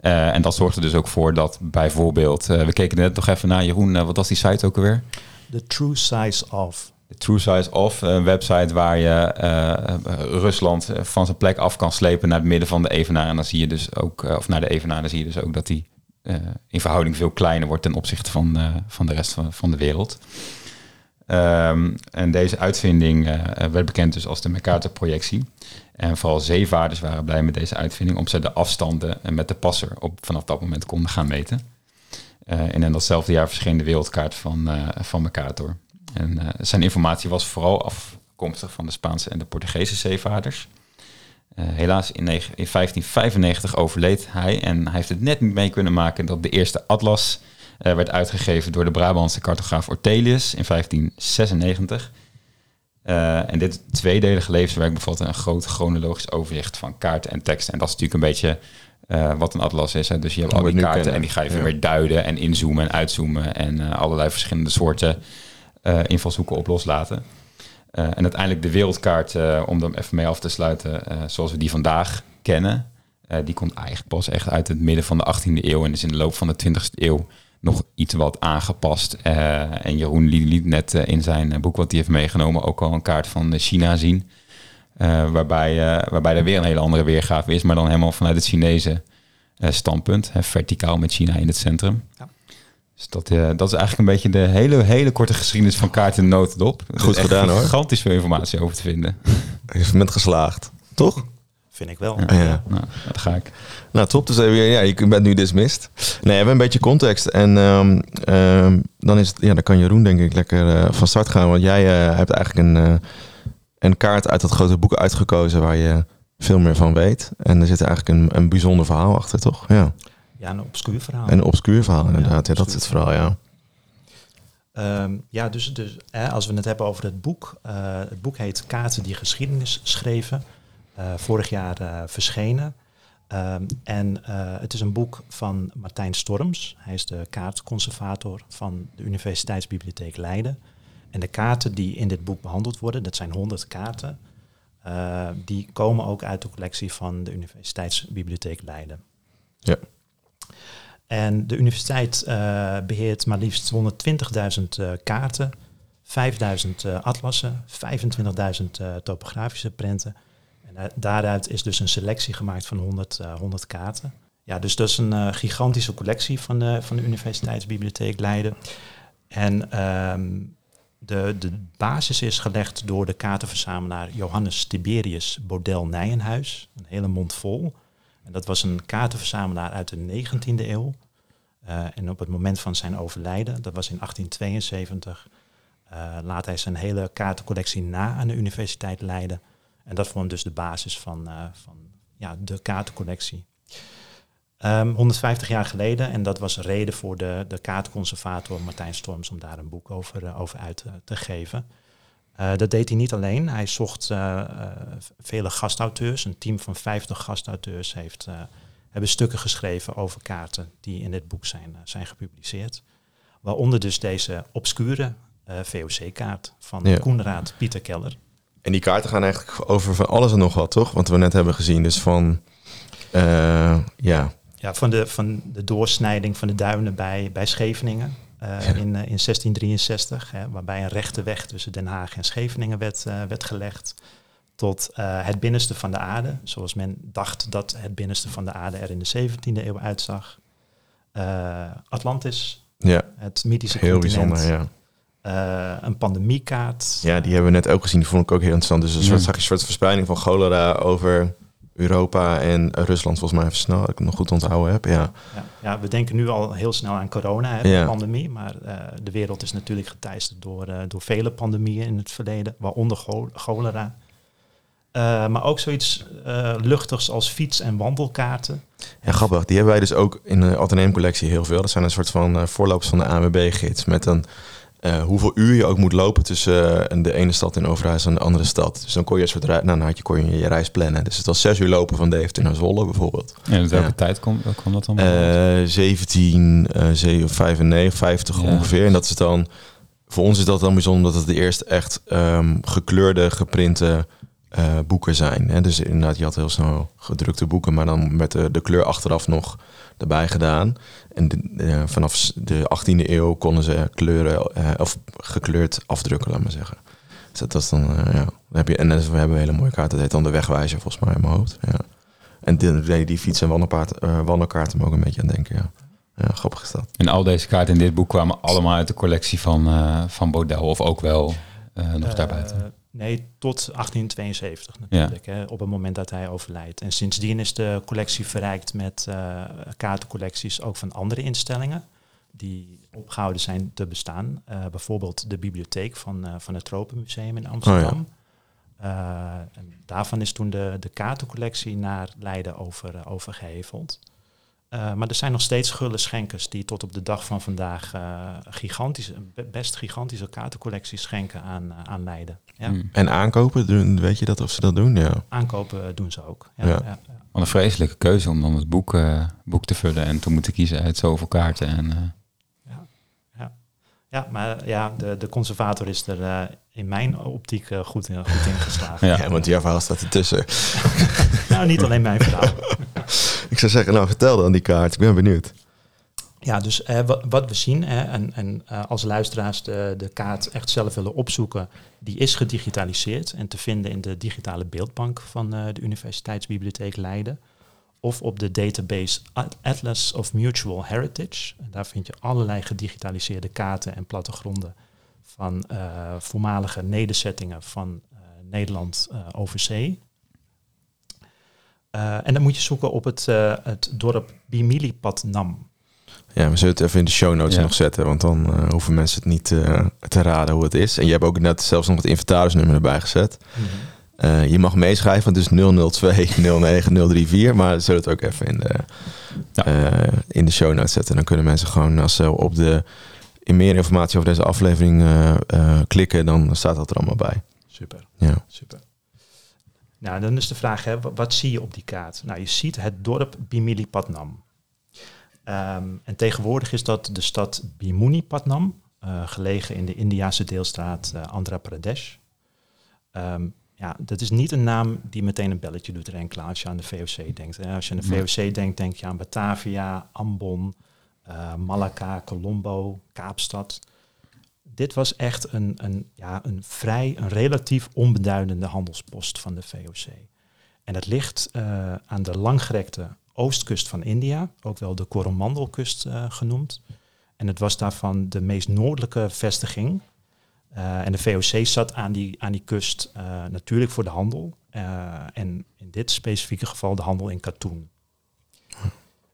Uh, en dat zorgt er dus ook voor dat bijvoorbeeld... Uh, we keken net nog even naar Jeroen, wat was die site ook alweer? The True Size of True Size Off, een website waar je uh, Rusland van zijn plek af kan slepen naar het midden van de Evenaar. En dan zie je dus ook, of naar de Evenaar, dan zie je dus ook dat die uh, in verhouding veel kleiner wordt ten opzichte van, van de rest van, van de wereld. Um, en deze uitvinding werd bekend dus als de Mercator-projectie. En vooral zeevaarders waren blij met deze uitvinding, omdat ze de afstanden met de passer op, vanaf dat moment konden gaan meten. en in datzelfde jaar verscheen de wereldkaart van, van Mercator. En uh, zijn informatie was vooral afkomstig van de Spaanse en de Portugese zeevaarders. Uh, helaas in, in 1595 overleed hij en hij heeft het net niet mee kunnen maken dat de eerste atlas uh, werd uitgegeven door de Brabantse cartograaf Ortelius in 1596. en dit tweedelige levenswerk bevatte een groot chronologisch overzicht van kaarten en teksten. En dat is natuurlijk een beetje wat een atlas is. Hè. Dus je hebt al die kaarten en die ga je ja. weer duiden en inzoomen en uitzoomen en allerlei verschillende soorten uh, invalshoeken op loslaten. Uh, en uiteindelijk de wereldkaart, uh, om er even mee af te sluiten, zoals we die vandaag kennen, die komt eigenlijk pas echt uit het midden van de 18e eeuw en is in de loop van de 20e eeuw nog iets wat aangepast. en Jeroen liet net in zijn boek wat hij heeft meegenomen ook al een kaart van China zien. waarbij, waarbij er weer een hele andere weergave is, maar dan helemaal vanuit het Chinese standpunt. verticaal met China in het centrum. Ja. Dus dat, uh, dat is eigenlijk een beetje de hele, hele korte geschiedenis van kaarten en notendop. Goed gedaan hoor. Gigantisch veel informatie over te vinden. Is met geslaagd, toch? vind ik wel. Ja. Ja. Nou, dat ga ik. Nou, top. Dus even, ja, je bent nu dismissed. Nee, we hebben een beetje context. En ehm, ehm, dan, is het, ja, dan kan Jeroen denk ik lekker eh, van start gaan. Want jij eh, hebt eigenlijk een, eh, een kaart uit dat grote boek uitgekozen waar je veel meer van weet. En er zit eigenlijk een, een bijzonder verhaal achter, toch? Ja. Ja, een obscuur verhaal. Een obscuur verhaal, inderdaad. Ja, dat is het verhaal, ja. Ehm, ja, dus, dus hè, als we het hebben over het boek. eh, het boek heet Kaarten die geschiedenis schreven. eh, vorig jaar eh, verschenen. Ehm, en het is een boek van Martijn Storms. Hij is de kaartconservator van de Universiteitsbibliotheek Leiden. En de kaarten die in dit boek behandeld worden, dat zijn 100 kaarten. die komen ook uit de collectie van de Universiteitsbibliotheek Leiden. Ja. En de universiteit eh, beheert maar liefst 120.000 eh, kaarten, 5.000 eh, atlassen, 25.000 eh, topografische prenten. En da- daaruit is dus een selectie gemaakt van 100, eh, 100 kaarten. Ja, dus dat is een gigantische collectie van de, van de Universiteitsbibliotheek Leiden. En ehm, de, de basis is gelegd door de kaartenverzamelaar Johannes Tiberius Bodel Nijenhuis. Een hele mond vol. En dat was een kaartenverzamelaar uit de 19e eeuw. Eh, en op het moment van zijn overlijden, dat was in 1872, eh, laat hij zijn hele kaartencollectie na aan de Universiteit Leiden. En dat vormt dus de basis van, eh, van ja, de kaartencollectie. Ehm, 150 jaar geleden, en dat was reden voor de, de kaartconservator Martijn Storms om daar een boek over, over uit te geven. Eh, dat deed hij niet alleen. Hij zocht eh, eh, vele gastauteurs. Een team van 50 gastauteurs heeft, hebben stukken geschreven over kaarten die in dit boek zijn, zijn gepubliceerd. Waaronder dus deze obscure VOC-kaart van Ja. Koenraad Pieter Keller. En die kaarten gaan eigenlijk over van alles en nog wat, toch? Wat we net hebben gezien. Dus van, ja, Ja, van, de, van de doorsnijding van de duinen bij, bij Scheveningen Ja. in, eh, in 1663, hè, waarbij een rechte weg tussen Den Haag en Scheveningen werd, eh, werd gelegd, tot eh, het binnenste van de aarde, zoals men dacht dat het binnenste van de aarde er in de 17e eeuw uitzag. Eh, Atlantis, ja het mythische heel continent, bijzonder, ja. eh, een pandemiekaart. Ja, die hebben we net ook gezien. Die vond ik ook heel interessant. Dus een soort, Ja. zag je een soort verspreiding van cholera over Europa en Rusland, volgens mij even snel, dat ik het nog goed onthouden heb. Ja, Ja, ja, we denken nu al heel snel aan corona, hè, Ja. de pandemie. Maar eh, de wereld is natuurlijk geteisterd door, eh, door vele pandemieën in het verleden, waaronder cho- cholera. Eh, maar ook zoiets luchtigs als fiets- en wandelkaarten. ja, grappig. Die hebben wij dus ook in de Atheneum-collectie heel veel. Dat zijn een soort van voorlopers van de ANWB-gids. Met een, eh, hoeveel uur je ook moet lopen tussen eh, de ene stad in Overijssel en de andere stad. Dus dan kon je een soort rei- nou, dan had je, kon je je reis plannen. Dus het was zes uur lopen van Deventer naar Zwolle bijvoorbeeld. En uit welke Ja. tijd komt kwam dat dan? Eh 17, eh 95, 50 Ja. ongeveer. En dat is dan, voor ons is dat dan bijzonder omdat het de eerste echt ehm, gekleurde, geprinte eh, boeken zijn. Hè? Dus inderdaad, je had heel snel gedrukte boeken, maar dan met de, de kleur achteraf nog erbij gedaan. En de, eh, vanaf de 18e eeuw konden ze kleuren, eh, of gekleurd afdrukken, laat maar zeggen. Dus dat is dan, eh, ja. Dan heb je, en we hebben een hele mooie kaart, dat heet dan de wegwijzer volgens mij in mijn hoofd. Ja. En die, die, die fiets- en wandelpaard, eh, wandelkaarten me ook een beetje aan denken, ja. Ja, grappig is dat. En al deze kaarten in dit boek kwamen allemaal uit de collectie van, eh van Bodel. Of ook wel eh, nog daarbuiten. Nee, tot 1872 natuurlijk, hè, op het moment dat hij overlijdt. En sindsdien is de collectie verrijkt met eh, kaartencollecties ook van andere instellingen die opgehouden zijn te bestaan. Eh, bijvoorbeeld de bibliotheek van, eh, van het Tropenmuseum in Amsterdam. Eh, en daarvan is toen de, de kaartencollectie naar Leiden over, eh, overgeheveld. Eh, maar er zijn nog steeds gulle schenkers die tot op de dag van vandaag gigantische, be- best gigantische kaartencollecties schenken aan, aan Leiden. Ja. Hmm. En aankopen, doen- weet je dat of ze dat doen? Ja. Aankopen doen ze ook. Ja, Ja. Wat een vreselijke keuze om dan het boek, eh, boek te vullen en te moeten kiezen uit zoveel kaarten. En, eh, Ja, maar ja, de, de conservator is er eh, in mijn optiek eh, goed, in, goed in geslaagd. Ja. Ja, want jouw verhaal staat ertussen. Nou, niet alleen mijn verhaal. Ik zou zeggen, nou vertel dan die kaart. Ik ben benieuwd. Ja, dus eh, wat, wat we zien, hè, en, en eh, als luisteraars de, de kaart echt zelf willen opzoeken, die is gedigitaliseerd en te vinden in de digitale beeldbank van eh, de Universiteitsbibliotheek Leiden. Of op de database At- Atlas of Mutual Heritage. Daar vind je allerlei gedigitaliseerde kaarten en plattegronden van voormalige nederzettingen van Nederland over zee. en dan moet je zoeken op het, het dorp Bimilipatnam. Ja, we zullen het even in de show notes Ja. nog zetten, want dan eh, hoeven mensen het niet eh, te raden hoe het is. En je hebt ook net zelfs nog het inventarisnummer erbij gezet. Eh, je mag meeschrijven, dus 002 09 034, maar we zullen het ook even in de, Ja. in de show notes zetten. Dan kunnen mensen gewoon, als ze op de in meer informatie over deze aflevering klikken, dan staat dat er allemaal bij. Super. Ja. Super. Nou, dan is de vraag, hè, wa- wat zie je op die kaart? Nou, je ziet het dorp Bimilipatnam. Ehm, en tegenwoordig is dat de stad Bimunipatnam, eh, gelegen in de Indiase deelstaat eh, Andhra Pradesh. Ehm, ja, dat is niet een naam die meteen een belletje doet rinkelen als je aan de VOC denkt. Hè. Als je aan de. VOC denkt, denk je aan Batavia, Ambon, eh Malacca, Colombo, Kaapstad. Dit was echt een, een, ja, een vrij, een relatief onbeduidende handelspost van de VOC. En het ligt aan de langgerekte oostkust van India, ook wel de Coromandelkust eh, genoemd. En het was daarvan de meest noordelijke vestiging. Eh, en de VOC zat aan die, aan die kust eh, natuurlijk voor de handel. en in dit specifieke geval de handel in katoen.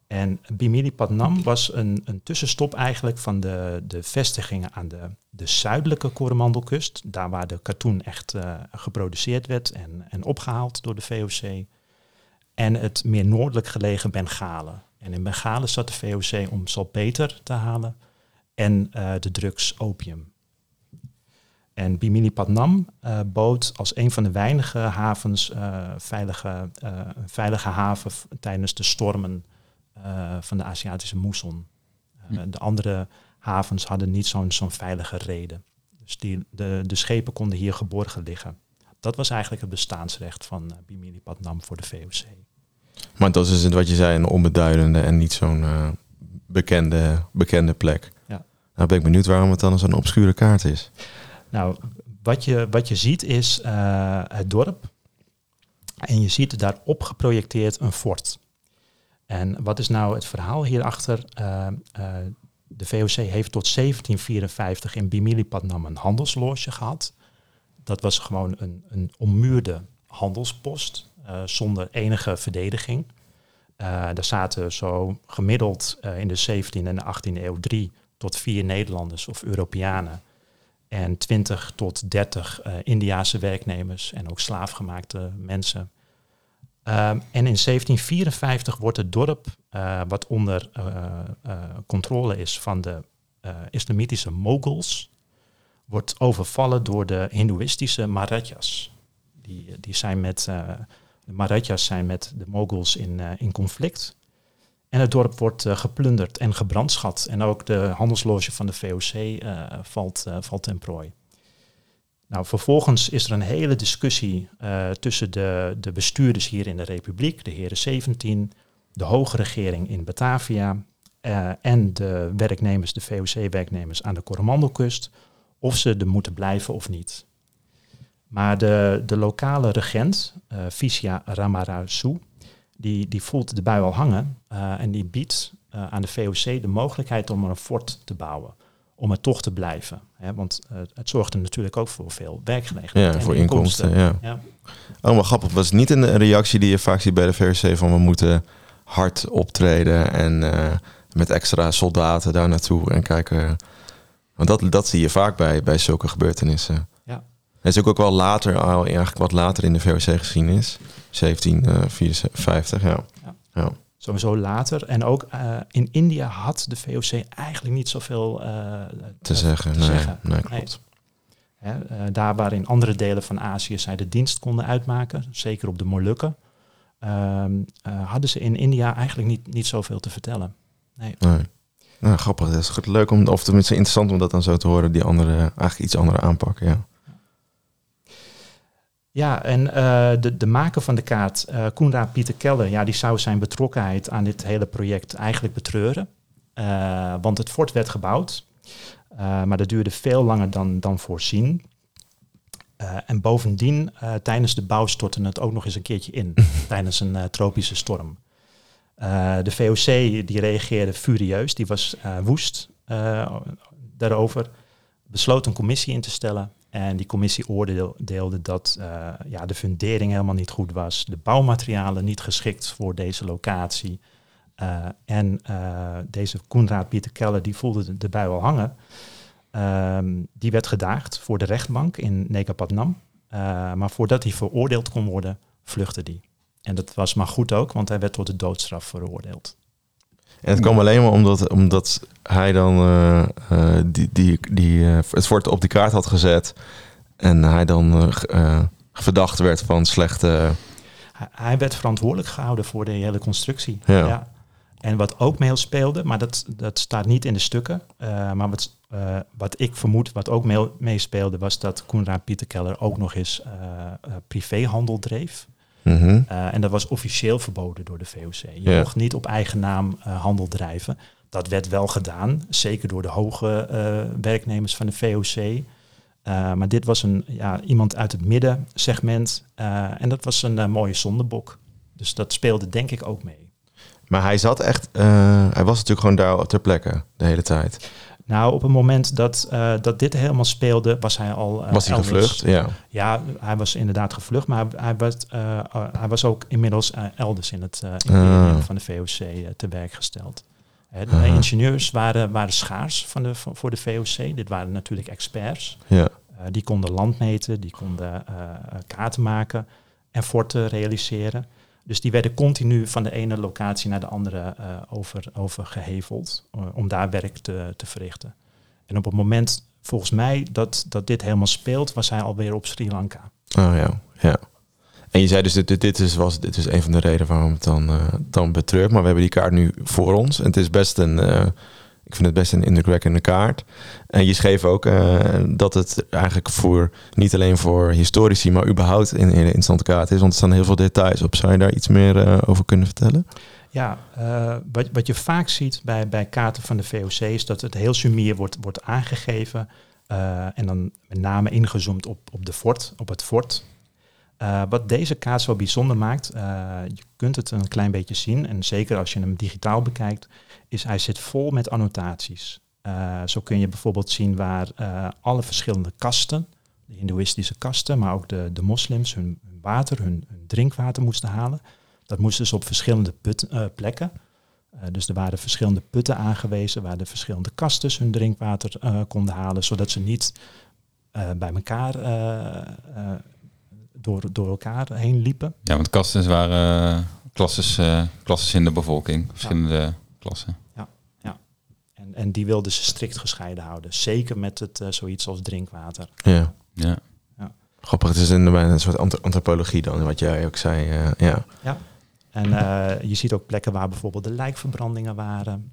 En Bimilipatnam was een, een tussenstop eigenlijk van de, de vestigingen aan de, de zuidelijke Coromandelkust. Daar waar de katoen echt geproduceerd werd en, en opgehaald door de VOC. En het meer noordelijk gelegen Bengalen. En in Bengalen zat de VOC om salpeter te halen en eh, de drugs opium. En Bimilipatnam eh bood als een van de weinige havens eh, veilige, een veilige haven tijdens de stormen van de Aziatische moesson. Hm. De andere havens hadden niet zo'n zo'n veilige reden. Dus die, de, de schepen konden hier geborgen liggen. Dat was eigenlijk het bestaansrecht van uh, Bimilipatnam voor de VOC. Maar dat is het wat je zei, een onbeduidende en niet zo'n eh, bekende, bekende plek. Ja. Nou ben ik benieuwd waarom het dan zo'n obscure kaart is. Nou, wat je, wat je ziet is eh, het dorp. En je ziet daarop geprojecteerd een fort. En wat is nou het verhaal hierachter? Eh, eh, de VOC heeft tot 1754 in Bimilipatnam een handelsloge gehad. Dat was gewoon een, een ommuurde handelspost eh, zonder enige verdediging. Eh, daar zaten zo gemiddeld eh, in de 17e en de 18e eeuw drie tot vier Nederlanders of Europeanen en 20 tot 30 eh Indiaanse werknemers en ook slaafgemaakte mensen. Ehm, en in 1754 wordt het dorp, wat onder controle is van de islamitische moguls, wordt overvallen door de hindoeïstische Marathas. Die, die zijn met, eh, de Marathas zijn met de moguls in, eh, in conflict. En het dorp wordt eh, geplunderd en gebrandschat. En ook de handelsloge van de VOC valt, valt ten prooi. Nou, vervolgens is er een hele discussie tussen de, de bestuurders hier in de Republiek, de heren 17, de hoge regering in Batavia en de werknemers, de VOC-werknemers aan de Coromandelkust, of ze er moeten blijven of niet. Maar de, de lokale regent, eh Visya Ramarasu, die, die voelt de bui al hangen eh, en die biedt eh, aan de VOC de mogelijkheid om er een fort te bouwen. Om er toch te blijven. Hè? Want het zorgt er natuurlijk ook voor veel werkgelegenheid. Ja, en voor inkomsten. Ja. Ja. Oh, maar grappig. Was het niet een reactie die je vaak ziet bij de VRC van we moeten hard optreden en met extra soldaten daar naartoe en kijken. Want dat, dat zie je vaak bij, bij zulke gebeurtenissen. Ja. Het is ook, ook wel later, al eigenlijk wat later in de VOC-geschiedenis. 1754, ja. Ja. ja. Sowieso later. En ook eh, in India had de VOC eigenlijk niet zoveel eh, Te zeggen. te nee, zeggen. nee, klopt. Hè, eh, daar waar in andere delen van Azië zij de dienst konden uitmaken, zeker op de Molukken, ehm, eh, hadden ze in India eigenlijk niet, niet zoveel te vertellen. Nee. Nee. Nou, grappig. Het is goed leuk om, of tenminste interessant om dat dan zo te horen, die andere, eigenlijk iets andere aanpakken, ja. Ja, en eh, de, de maker van de kaart, Koenraad Pieter Keller, ja, die zou zijn betrokkenheid aan dit hele project eigenlijk betreuren. Eh, want het fort werd gebouwd, maar dat duurde veel langer dan, dan voorzien. En bovendien, tijdens de bouw stortte het ook nog eens een keertje in, tijdens een tropische storm. Eh, de VOC die reageerde furieus, die was eh, woest eh, daarover, besloot een commissie in te stellen En die commissie oordeelde dat ja, de fundering helemaal niet goed was, de bouwmaterialen niet geschikt voor deze locatie. En deze Koenraad Pieter Keller, die voelde erbij wel hangen. Ehm, die werd gedaagd voor de rechtbank in Nekapatnam. maar voordat hij veroordeeld kon worden, vluchtte hij. En dat was maar goed ook, want hij werd tot de doodstraf veroordeeld. En het kwam alleen maar omdat, omdat hij dan uh, uh, die, die, die, uh, het fort op die kaart had gezet. En hij dan verdacht werd van slechte... Hij, hij, werd verantwoordelijk gehouden voor de hele constructie. Ja. ja. En wat ook meespeelde, maar dat, dat staat niet in de stukken. maar wat, wat ik vermoed, wat ook meespeelde, was dat Koenraad Pieter Keller ook nog eens privéhandel dreef. Mhm. Uh, en dat was officieel verboden door de VOC. Je mocht niet op eigen naam uh, handel drijven. Dat werd wel gedaan, zeker door de hoge uh, werknemers van de VOC. maar dit was een, ja, iemand uit het middensegment en dat was een mooie zondebok. Dus dat speelde denk ik ook mee. Maar hij zat echt, hij was natuurlijk gewoon daar ter plekke de hele tijd. Nou, op het moment dat, uh, dat dit helemaal speelde, was hij al. Uh, was hij gevlucht? Ja. Ja, hij was inderdaad gevlucht, maar hij, hij was, uh, hij was ook inmiddels elders in het imperium van de VOC te werk gesteld. de ingenieurs waren, waren schaars van de, voor de VOC. Dit waren natuurlijk experts. Ja. die konden land meten, die konden kaarten maken en forten realiseren. Dus die werden continu van de ene locatie naar de andere uh, over, overgeheveld uh, om daar werk te, te verrichten. En op het moment, volgens mij, dat, dat dit helemaal speelt, was hij alweer op Sri Lanka. Oh ja, ja. En je zei dus, dit, dit, is, was, dit is een van de redenen waarom het dan, uh, dan betreurt. Maar we hebben die kaart nu voor ons. En het is best een ik vind het best een indrukwekkende kaart. En je schreef ook uh, dat het eigenlijk voor niet alleen voor historici, maar überhaupt in, een interessante kaart is. Want er staan heel veel details op. Zou je daar iets meer uh, over kunnen vertellen? Ja, uh, wat, wat je vaak ziet bij, bij kaarten van de VOC is dat het heel sumier wordt, wordt aangegeven. en dan met name ingezoomd op, op, de fort, op het fort. Uh, wat deze kaart zo bijzonder maakt, uh, je kunt het een klein beetje zien, en zeker als je hem digitaal bekijkt, is hij zit vol met annotaties. Uh, zo kun je bijvoorbeeld zien waar alle verschillende kasten, de hindoeïstische kasten, maar ook de, de moslims, hun, water, hun, drinkwater moesten halen. Dat moesten ze op verschillende put, plekken. dus er waren verschillende putten aangewezen waar de verschillende kasten hun drinkwater konden halen, zodat ze niet bij elkaar door, door elkaar heen liepen. Ja, want kasten waren uh, klasses, uh, klasses in de bevolking, verschillende ja. klassen. Ja, ja. En, en die wilden ze strikt gescheiden houden. Zeker met het uh, zoiets als drinkwater. Ja. ja. ja. Grappig, het is een, een soort antropologie dan, wat jij ook zei. ja. ja. En je ziet ook plekken waar bijvoorbeeld de lijkverbrandingen waren.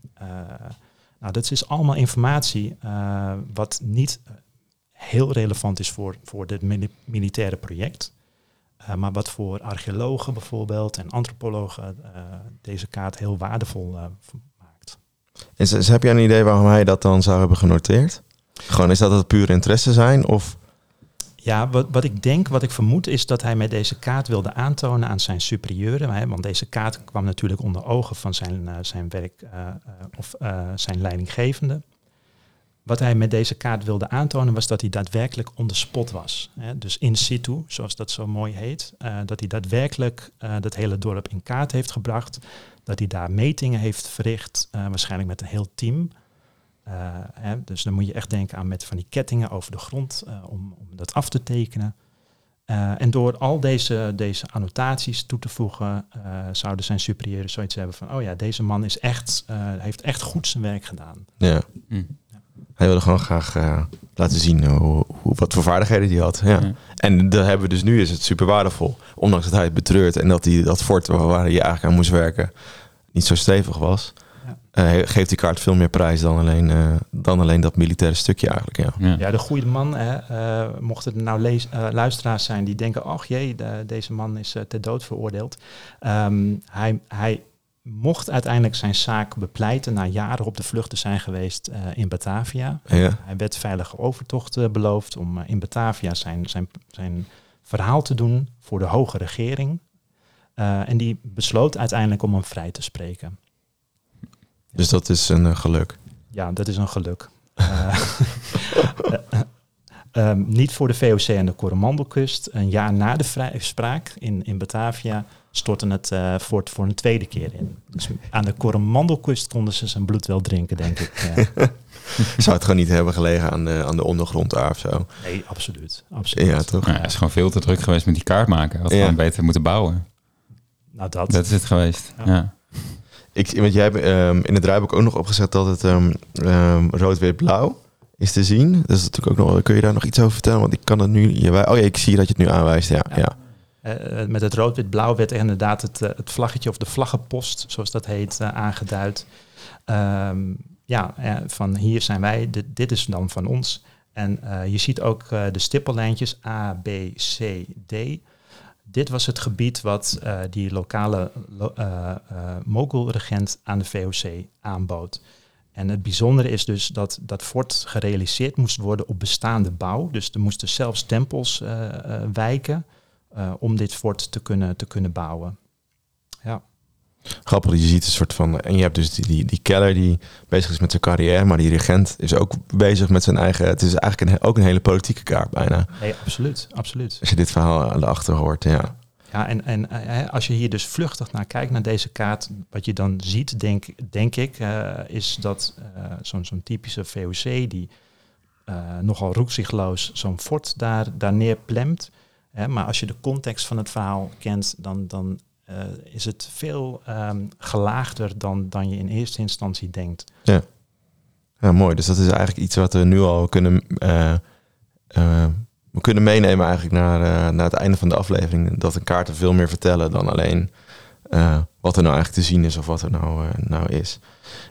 nou, dat is allemaal informatie wat niet heel relevant is voor, voor dit militaire project. Uh, maar wat voor archeologen bijvoorbeeld en antropologen uh, deze kaart heel waardevol uh, maakt. Is, is, heb jij een idee waarom hij dat dan zou hebben genoteerd? Gewoon is dat het puur interesse zijn of... Ja, wat, wat ik denk, wat ik vermoed, is dat hij met deze kaart wilde aantonen aan zijn superieuren. Hè, want deze kaart kwam natuurlijk onder ogen van zijn, zijn werk of zijn leidinggevende. Wat hij met deze kaart wilde aantonen was dat hij daadwerkelijk on the spot was. Hè? Dus in situ, zoals dat zo mooi heet. Uh, dat hij daadwerkelijk uh, dat hele dorp in kaart heeft gebracht. Dat hij daar metingen heeft verricht, uh, waarschijnlijk met een heel team. Hè? Dus dan moet je echt denken aan met van die kettingen over de grond om, om dat af te tekenen. en door al deze, deze annotaties toe te voegen, zouden zijn superieuren zoiets hebben van, oh ja, deze man is echt, heeft echt goed zijn werk gedaan. Ja. Hm. Hij wilde gewoon graag uh, laten zien hoe, hoe, wat voor vaardigheden hij had. Ja. ja. En dat hebben we dus nu is het super waardevol. Ondanks dat hij het betreurt en dat hij dat fort waar hij eigenlijk aan moest werken niet zo stevig was. Ja. Uh, geeft die kaart veel meer prijs dan alleen, uh, dan alleen dat militaire stukje eigenlijk. Ja, ja. ja de goede man, hè, uh, mochten er nou lees, luisteraars zijn die denken, ach jee, de, deze man is ter dood veroordeeld. Um, hij, hij mocht uiteindelijk zijn zaak bepleiten na jaren op de vlucht te zijn geweest uh, in Batavia. Ja. Hij werd veilige overtocht uh, beloofd om uh, in Batavia zijn, zijn, zijn verhaal te doen voor de hoge regering. en die besloot uiteindelijk om hem vrij te spreken. Dus dat is een geluk? Ja, dat is een geluk. Ehm, niet voor de VOC en de Coromandelkust. Een jaar na de vrijspraak in, in Batavia stortte het uh, fort voor een tweede keer in. Dus aan de Coromandelkust konden ze zijn bloed wel drinken, denk ik. Zou het gewoon niet hebben gelegen aan de, aan de ondergrond daar of zo? Nee, absoluut. absoluut. Ja, toch? Ja, het is gewoon veel te druk geweest met die kaart maken. Wat Ja. gewoon beter moeten bouwen. Nou, dat. Dat is het geweest. Ja. Ja. Ik, want jij hebt ehm, in het draaiboek ook nog opgezet dat het ehm, ehm, rood-wit-blauw is te zien. Dat is natuurlijk ook nog. Kun je daar nog iets over vertellen? Want ik kan het nu. Je, oh ja, ik zie dat je het nu aanwijst. Ja, ja. Ja. Eh, met het rood-wit-blauw werd inderdaad het, eh, het vlaggetje of de vlaggenpost, zoals dat heet, eh, aangeduid. Ehm, ja, eh, van hier zijn wij, dit, is dan van ons. En eh, je ziet ook eh, de stippellijntjes A, B, C, D. Dit was het gebied wat eh, die lokale lo- eh, eh, mogulregent aan de VOC aanbood. En het bijzondere is dus dat dat fort gerealiseerd moest worden op bestaande bouw. Dus er moesten zelfs tempels eh, eh, wijken eh, om dit fort te kunnen, te kunnen bouwen. Ja. Grappig, je ziet een soort van. En je hebt dus die, die, die Keller die bezig is met zijn carrière. Maar die regent is ook bezig met zijn eigen. Het is eigenlijk een, ook een hele politieke kaart bijna. Nee, absoluut, absoluut. Als je dit verhaal aan de achter hoort. Ja. Ja, en, en als je hier dus vluchtig naar kijkt, naar deze kaart, wat je dan ziet, denk, denk ik, eh, is dat eh, zo'n zo'n typische VOC die eh, nogal roekzichtloos zo'n fort daar, daar neerplemt. Maar als je de context van het verhaal kent, dan, dan eh, is het veel ehm, gelaagder dan, dan je in eerste instantie denkt. ja, mooi. Dus dat is eigenlijk iets wat we nu al kunnen. eh, eh, we kunnen meenemen eigenlijk naar, naar het einde van de aflevering. Dat de kaarten veel meer vertellen dan alleen wat er nou eigenlijk te zien is of wat er nou, nou is.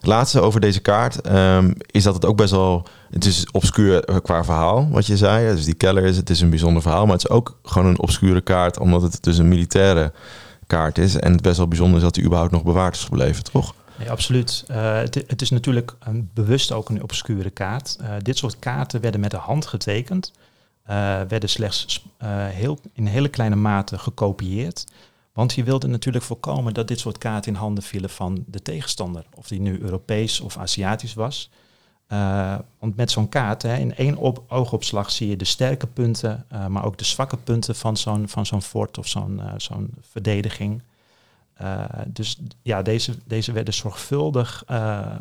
Laatste over deze kaart ehm, is dat het ook best wel... Het is obscuur eh, qua verhaal, wat je zei. Dus die keller is, het is een bijzonder verhaal. Maar het is ook gewoon een obscure kaart, omdat het dus een militaire kaart is. En het best wel bijzonder is dat die überhaupt nog bewaard is gebleven, toch? Nee, absoluut. Eh, het, is natuurlijk een, bewust ook een obscure kaart. Eh, dit soort kaarten werden met de hand getekend, werden slechts heel, in hele kleine mate gekopieerd. Want je wilde natuurlijk voorkomen dat dit soort kaarten in handen vielen van de tegenstander. Of die nu Europees of Aziatisch was. Eh, want met zo'n kaart, hè, in één op, oogopslag zie je de sterke punten, eh, maar ook de zwakke punten van zo'n, van zo'n fort of zo'n, eh, zo'n verdediging. Dus ja, deze, deze werden zorgvuldig eh,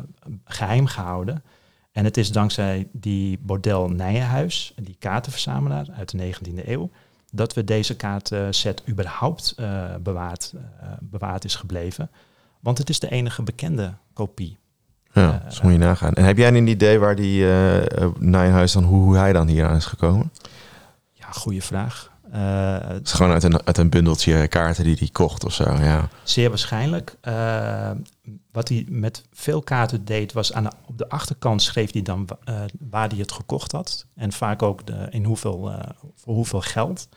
geheim gehouden. En het is dankzij die Bordel Nijenhuis, die kaartenverzamelaar uit de 19e eeuw, dat we deze kaartenset überhaupt eh, bewaard, eh, bewaard is gebleven. Want het is de enige bekende kopie. Ja, Eh, dat moet je nagaan. En heb jij een idee waar die uh, Nijhuis dan, hoe, hoe hij dan hier aan is gekomen? Ja, goede vraag. Uh, het is gewoon uit een, uit een bundeltje kaarten die hij kocht of zo, ja. Zeer waarschijnlijk. Uh, wat hij met veel kaarten deed, was aan de, op de achterkant schreef hij dan uh, waar hij het gekocht had. En vaak ook de, in hoeveel, voor hoeveel geld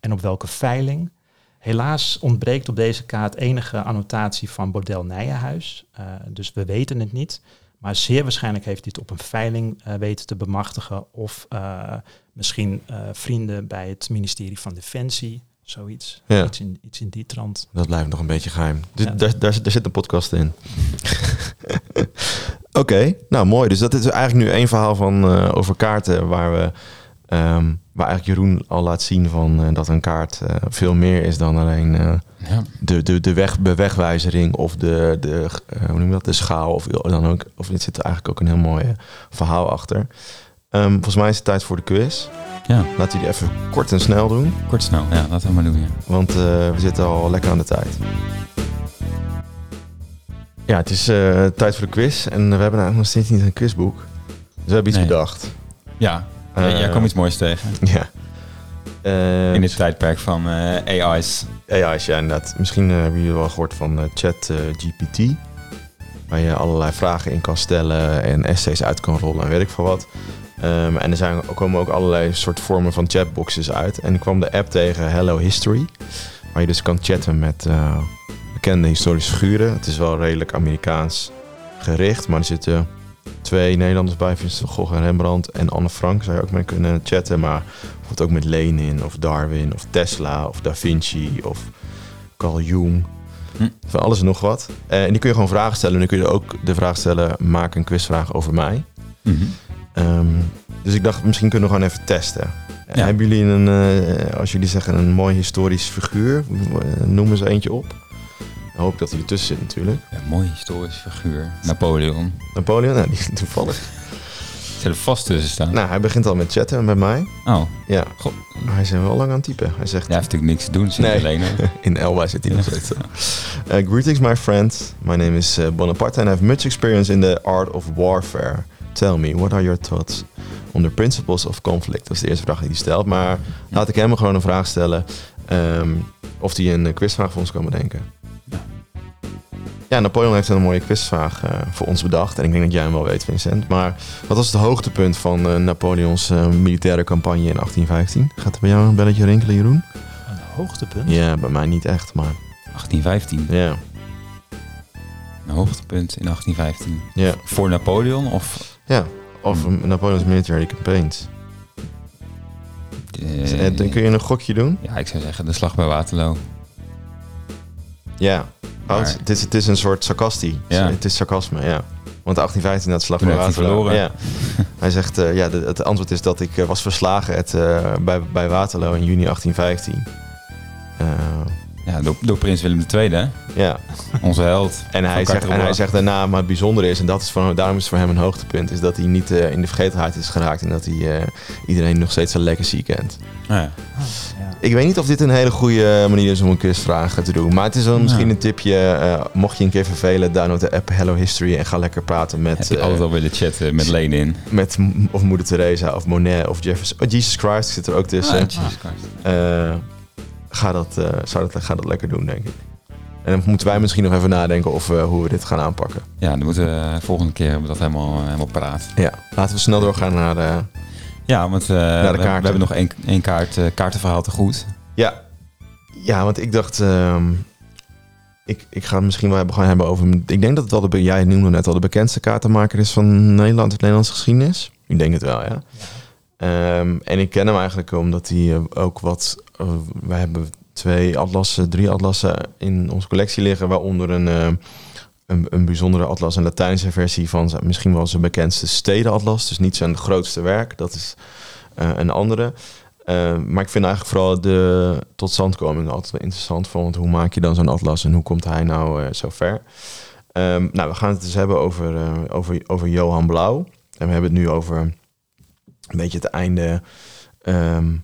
en op welke veiling. Helaas ontbreekt op deze kaart enige annotatie van Bordel Nijenhuis. Uh, dus we weten het niet. Maar zeer waarschijnlijk heeft hij het op een veiling uh, weten te bemachtigen. Of uh, misschien uh, vrienden bij het ministerie van Defensie. Zoiets. Ja. Iets, in, iets in die trant. Dat blijft nog een beetje geheim. Dus ja. daar, daar, daar, zit een podcast in. Oké, okay, nou mooi. Dus dat is eigenlijk nu één verhaal van over kaarten waar we. Um, waar eigenlijk Jeroen al laat zien van uh, dat een kaart uh, veel meer is dan alleen uh, ja. de, de, de, weg, de wegwijzering of de, de, hoe noem je dat, de schaal. Of, dan ook, of er zit eigenlijk ook een heel mooi verhaal achter. Um, volgens mij is het tijd voor de quiz. Ja. Laten we die even kort en snel doen. Kort snel, ja, laten we maar doen. Ja. Want we zitten al lekker aan de tijd. Ja, het is tijd voor de quiz. En we hebben eigenlijk nog steeds niet een quizboek. Dus we hebben iets nee. bedacht. Ja, uh, jij kwam iets moois tegen. Ja. Uh, In dit tijdperk van uh, AI's. AI's, ja, inderdaad. Misschien hebben jullie wel gehoord van Chat GPT. Waar je allerlei vragen in kan stellen en essays uit kan rollen en weet ik veel wat. Um, en er zijn, komen ook allerlei soort vormen van chatboxes uit. En ik kwam de app tegen Hello History. Waar je dus kan chatten met bekende historische figuren. Het is wel redelijk Amerikaans gericht, maar er zitten twee Nederlanders bij, Vincent Gogh en Rembrandt. En Anne Frank zou je ook mee kunnen chatten. Maar bijvoorbeeld ook met Lenin of Darwin of Tesla of Da Vinci of Carl Jung. Hm. Van alles en nog wat. Uh, en die kun je gewoon vragen stellen. En dan kun je ook de vraag stellen, maak een quizvraag over mij. Mm -hmm. Ehm, dus ik dacht, misschien kunnen we gewoon even testen. Ja. Hebben jullie een, eh, als jullie zeggen, een mooi historisch figuur? eh, Noem eens eentje op. Ik hoop dat hij ertussen zit natuurlijk. Ja, mooi historisch figuur. Napoleon. Napoleon, nou, die toevallig. Zal er vast tussen staan. Nou, hij begint al met chatten bij mij. Oh, Ja, god. hij is wel lang aan het typen. Hij zegt, Hij heeft natuurlijk niks te doen, zit Nee. alleen. in Elba zit hij nog steeds. Uh, greetings, my friend. My name is uh, Bonaparte and I have much experience in the art of warfare. Tell me, what are your thoughts on the principles of conflict? Dat is de eerste vraag die hij stelt. Maar laat ik hem gewoon een vraag stellen. ehm, of hij een eh, quizvraag voor ons kan bedenken. Ja. Napoleon heeft een mooie quizvraag eh, voor ons bedacht. En ik denk dat jij hem wel weet, Vincent. Maar wat was het hoogtepunt van eh, Napoleons eh, militaire campagne in 1815? Gaat er bij jou een belletje rinkelen, Jeroen? Een hoogtepunt. Ja, bij mij niet echt, maar 1815. ja. Een hoogtepunt in 1815. Ja, Voor Napoleon of... ja. Of um, Napoleon's military campaigns. Eh, dan kun je een gokje doen? Ja, ik zou zeggen de slag bij Waterloo. Ja. Oh, Maar- het, is, het is een soort sarcastie. Ja. Het is sarcasme, ja. Want 1815 dat slag hij Waterloo. verloren. Ja. hij zegt, eh, ja, de- het antwoord is dat ik eh, was verslagen het, eh, bij, bij Waterloo in juni 1815. Eh, Ja, door, door prins Willem II, hè? ja, Onze held. en hij, Van zegt, en hij zegt daarna, maar het bijzondere is, en dat is voor, daarom is het voor hem een hoogtepunt, is dat hij niet in de vergetelheid is geraakt en dat hij iedereen nog steeds zijn legacy kent. Ja. Ik weet niet of dit een hele goede manier is om een quizvraag te doen. Maar het is wel misschien een tipje. eh, mocht je een keer vervelen, download de app Hello History en ga lekker praten Heb met, ik eh, altijd al willen chatten met Lenin. met of Moeder Teresa of Monet of Jefferson. Oh, Jesus Christ zit er ook tussen. Ah, Jesus Christ. Eh, ga, dat, eh, zou dat, ga dat lekker doen, denk ik. En dan moeten wij misschien nog even nadenken of, eh, hoe we dit gaan aanpakken. Ja, dan moeten we de volgende keer hebben we dat helemaal, helemaal paraat. Ja, laten we snel doorgaan naar de... Ja, want eh, we, we hebben nog één, één kaart, eh, kaartenverhaal te goed. Ja, ja want ik dacht... ehm, ik, ik ga het misschien wel hebben, gaan hebben over... Ik denk dat het wel de... Jij noemde net al de bekendste kaartenmaker is van Nederland, het Nederlandse geschiedenis. Ik denk het wel, ja. Ehm, en ik ken hem eigenlijk omdat hij eh, ook wat... wij hebben twee atlassen, drie atlassen in onze collectie liggen, waaronder een, een, een bijzondere atlas, een Latijnse versie van zijn, misschien wel zijn bekendste stedenatlas. Dus niet zijn grootste werk, dat is eh, een andere. Eh, maar ik vind eigenlijk vooral de totstandkoming altijd interessant. Want hoe maak je dan zo'n atlas en hoe komt hij nou eh, zo ver? Ehm, nou, we gaan het dus hebben over, over, over Johan Blauw. En we hebben het nu over een beetje het einde ehm,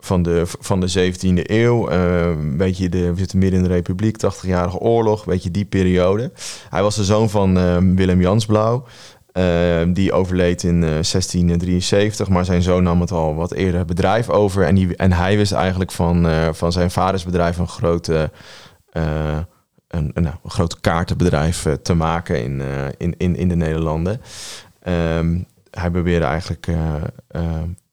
van, de, van de 17e eeuw. Eh, een beetje de, we zitten midden in de Republiek, 80-jarige oorlog, een beetje die periode. Hij was de zoon van ehm, Willem Jans Blauw. eh, die overleed in eh, 1673, maar zijn zoon nam het al wat eerder bedrijf over. En, die, en hij wist eigenlijk van, eh, van zijn vaders bedrijf een grote, eh, een, een, nou, een groot kaartenbedrijf eh, te maken in, eh, in, in, in de Nederlanden. Ehm, hij probeerde eigenlijk eh, eh,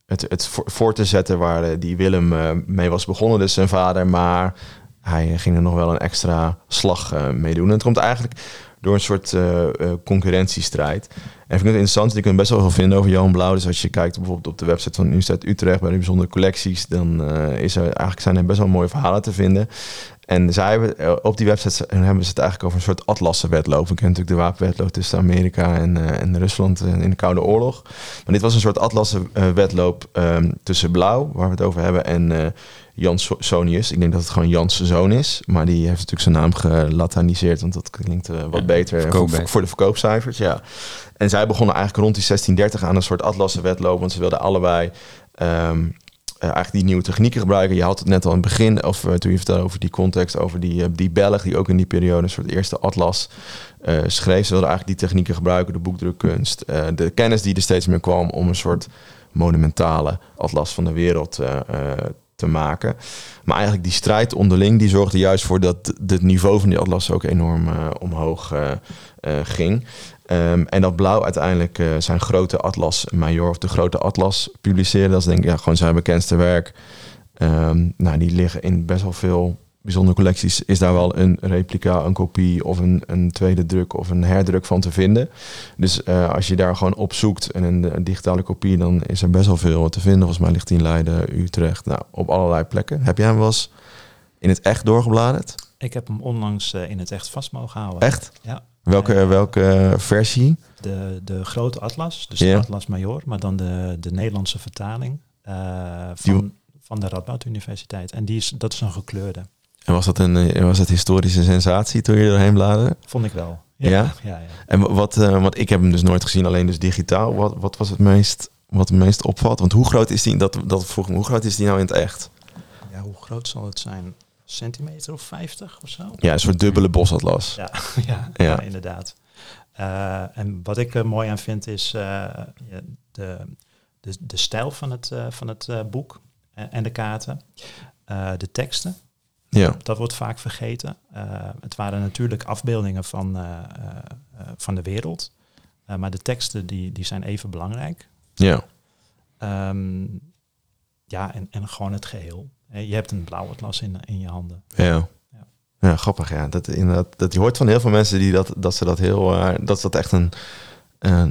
het, het voor, te zetten waar eh, die Willem eh, mee was begonnen, dus zijn vader. Maar hij ging er nog wel een extra slag eh, mee doen. En het komt eigenlijk door een soort eh, eh, concurrentiestrijd. En ik vind het interessant, je kunt best wel veel vinden over Johan Blauw. Dus als je kijkt bijvoorbeeld op de website van de Universiteit Utrecht bij de bijzondere collecties, dan eh, is er eigenlijk zijn er best wel mooie verhalen te vinden. En zij hebben, eh, op die website hebben ze het eigenlijk over een soort atlassenwedloop. We kennen natuurlijk de wapenwedloop tussen Amerika en, eh, en Rusland eh, in de Koude Oorlog. Maar dit was een soort atlassenwedloop ehm tussen Blauw, waar we het over hebben, en eh Jans Sonius. Ik denk dat het gewoon Jans zoon is. Maar die heeft natuurlijk zijn naam gelatiniseerd, want dat klinkt wat Ja, beter voor, de verkoopcijfers. Ja. En zij begonnen eigenlijk rond die 1630 aan een soort atlassenwedloop, want ze wilden allebei... ehm, eh, eigenlijk die nieuwe technieken gebruiken. Je had het net al in het begin, of eh, toen je vertelde over die context, over die, eh, die Belg die ook in die periode een soort eerste atlas eh, schreef. Ze wilden eigenlijk die technieken gebruiken, de boekdrukkunst, eh, de kennis die er steeds meer kwam om een soort monumentale atlas van de wereld eh, eh, te maken. Maar eigenlijk die strijd onderling, die zorgde juist voor dat het niveau van die atlas ook enorm eh, omhoog eh, eh, ging. Ehm, en dat Blauw uiteindelijk zijn grote atlas major of de grote atlas publiceerde. Dat is denk ik ja, gewoon zijn bekendste werk. Ehm, nou, die liggen in best wel veel bijzondere collecties. Is daar wel een replica, een kopie of een, een tweede druk of een herdruk van te vinden. Dus eh, als je daar gewoon op zoekt en een, een digitale kopie, dan is er best wel veel te vinden. Volgens mij ligt die in Leiden, Utrecht, nou, op allerlei plekken. Heb jij hem wel eens in het echt doorgebladerd? Ik heb hem onlangs eh, in het echt vast mogen houden. Echt? Ja. Welke, Eh, welke versie? De, de grote atlas, dus de Atlas Major, maar dan de, de Nederlandse vertaling van, van de Radboud Universiteit. En die is, dat is een gekleurde, En was dat een eh, was het historische sensatie toen je erheen bladerde? vond ik wel. Ja? ja, ja. En wa- wat, eh, want ik heb hem dus nooit gezien, alleen dus digitaal. Wat, wat was het meest, wat het meest opvalt? Want hoe groot is die, dat, dat vroeg me, hoe groot is die nou in het echt? Ja, hoe groot zal het zijn? Centimeter of 50 of zo? Ja, een soort dubbele bosatlas. Ja, ja, Ja. ja, inderdaad. Eh, en wat ik er mooi aan vind is eh, de, de, de stijl van het, eh, van het eh, boek en, en de kaarten. Eh, de teksten, Ja, dat wordt vaak vergeten. Eh, het waren natuurlijk afbeeldingen van, eh, eh, van de wereld. Maar de teksten die, die zijn even belangrijk. ja, Ehm, ja, en, en gewoon het geheel. Eh, Je hebt een blauw atlas in, in je handen. ja. Ja. Grappig. Ja, dat inderdaad. Dat je hoort van heel veel mensen die dat, dat ze dat heel, eh, dat ze dat echt een,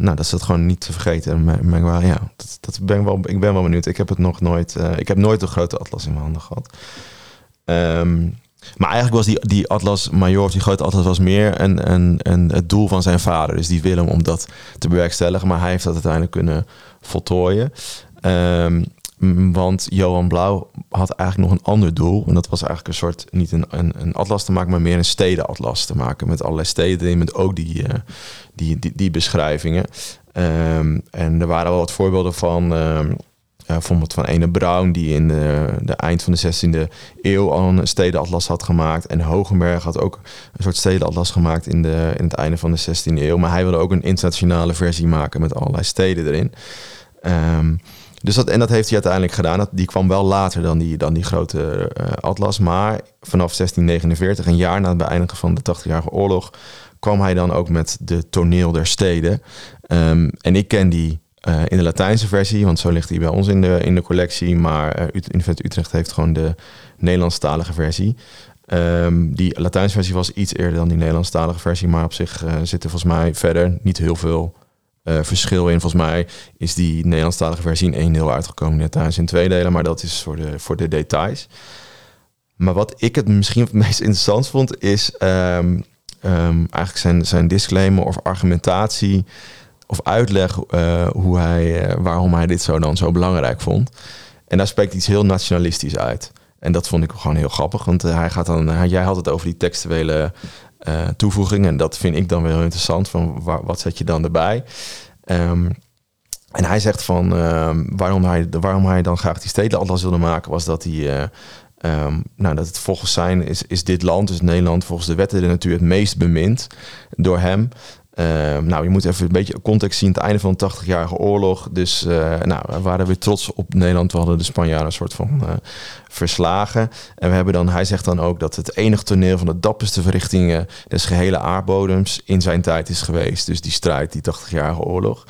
nou, dat ze dat gewoon niet te vergeten. Maar, maar wel, ja, dat, dat ben ik wel, ik ben wel benieuwd. Ik heb het nog nooit, ik heb nooit een grote atlas in mijn handen gehad. Ehm, maar eigenlijk was die, die atlas major, die grote atlas, was meer een, een, een, het doel van zijn vader. Dus die Willem om dat te bewerkstelligen. Maar hij heeft dat uiteindelijk kunnen voltooien. Ehm, want Johan Blauw had eigenlijk nog een ander doel. En dat was eigenlijk een soort, niet een, een, atlas te maken, maar meer een stedenatlas te maken. Met allerlei steden met ook die, eh, die, die, die beschrijvingen. Ehm, en er waren wel wat voorbeelden van... bijvoorbeeld van Ene Brown, die in de, de eind van de 16e eeuw al een stedenatlas had gemaakt. En Hogenberg had ook een soort stedenatlas gemaakt in, de, in het einde van de 16e eeuw. Maar hij wilde ook een internationale versie maken met allerlei steden erin. Ehm, dus dat, en dat heeft hij uiteindelijk gedaan. Dat, die kwam wel later dan die, dan die grote eh, atlas. Maar vanaf 1649, een jaar na het beëindigen van de 80-jarige oorlog, kwam hij dan ook met de toneel der steden. Ehm, en ik ken die eh, in de Latijnse versie, want zo ligt hij bij ons in de, in de collectie. Maar Ut- Universiteit Utrecht heeft gewoon de Nederlandstalige versie. Ehm, die Latijnse versie was iets eerder dan die Nederlandstalige versie. Maar op zich eh, zit er volgens mij verder niet heel veel verschil in. Volgens mij is die Nederlandstalige versie in één deel uitgekomen. Net thuis in twee delen, maar dat is voor de, voor de details. Maar wat ik het misschien het meest interessant vond, is ehm, ehm, eigenlijk zijn, zijn disclaimer of argumentatie of uitleg eh, hoe hij, eh, waarom hij dit zo dan zo belangrijk vond. En daar spreekt iets heel nationalistisch uit. En dat vond ik gewoon heel grappig, want eh, hij gaat dan, jij had het over die textuele eh toevoeging en dat vind ik dan wel interessant. Van wat zet je dan erbij? Ehm, en hij zegt van ehm, waarom, hij, waarom hij dan graag die stedenatlas wilde maken, was dat hij. eh, ehm, nou, dat het volgens zijn is, is dit land, dus Nederland, volgens de wetten de natuur het meest bemind door hem. Ehm, nou, je moet even een beetje context zien. Het einde van de 80-jarige oorlog. Dus eh, nou, we waren weer trots op Nederland. We hadden de Spanjaarden een soort van eh, verslagen. En we hebben dan, hij zegt dan ook dat het enige toneel van de dapperste verrichtingen des gehele aardbodems in zijn tijd is geweest. Dus die strijd, die 80-jarige oorlog.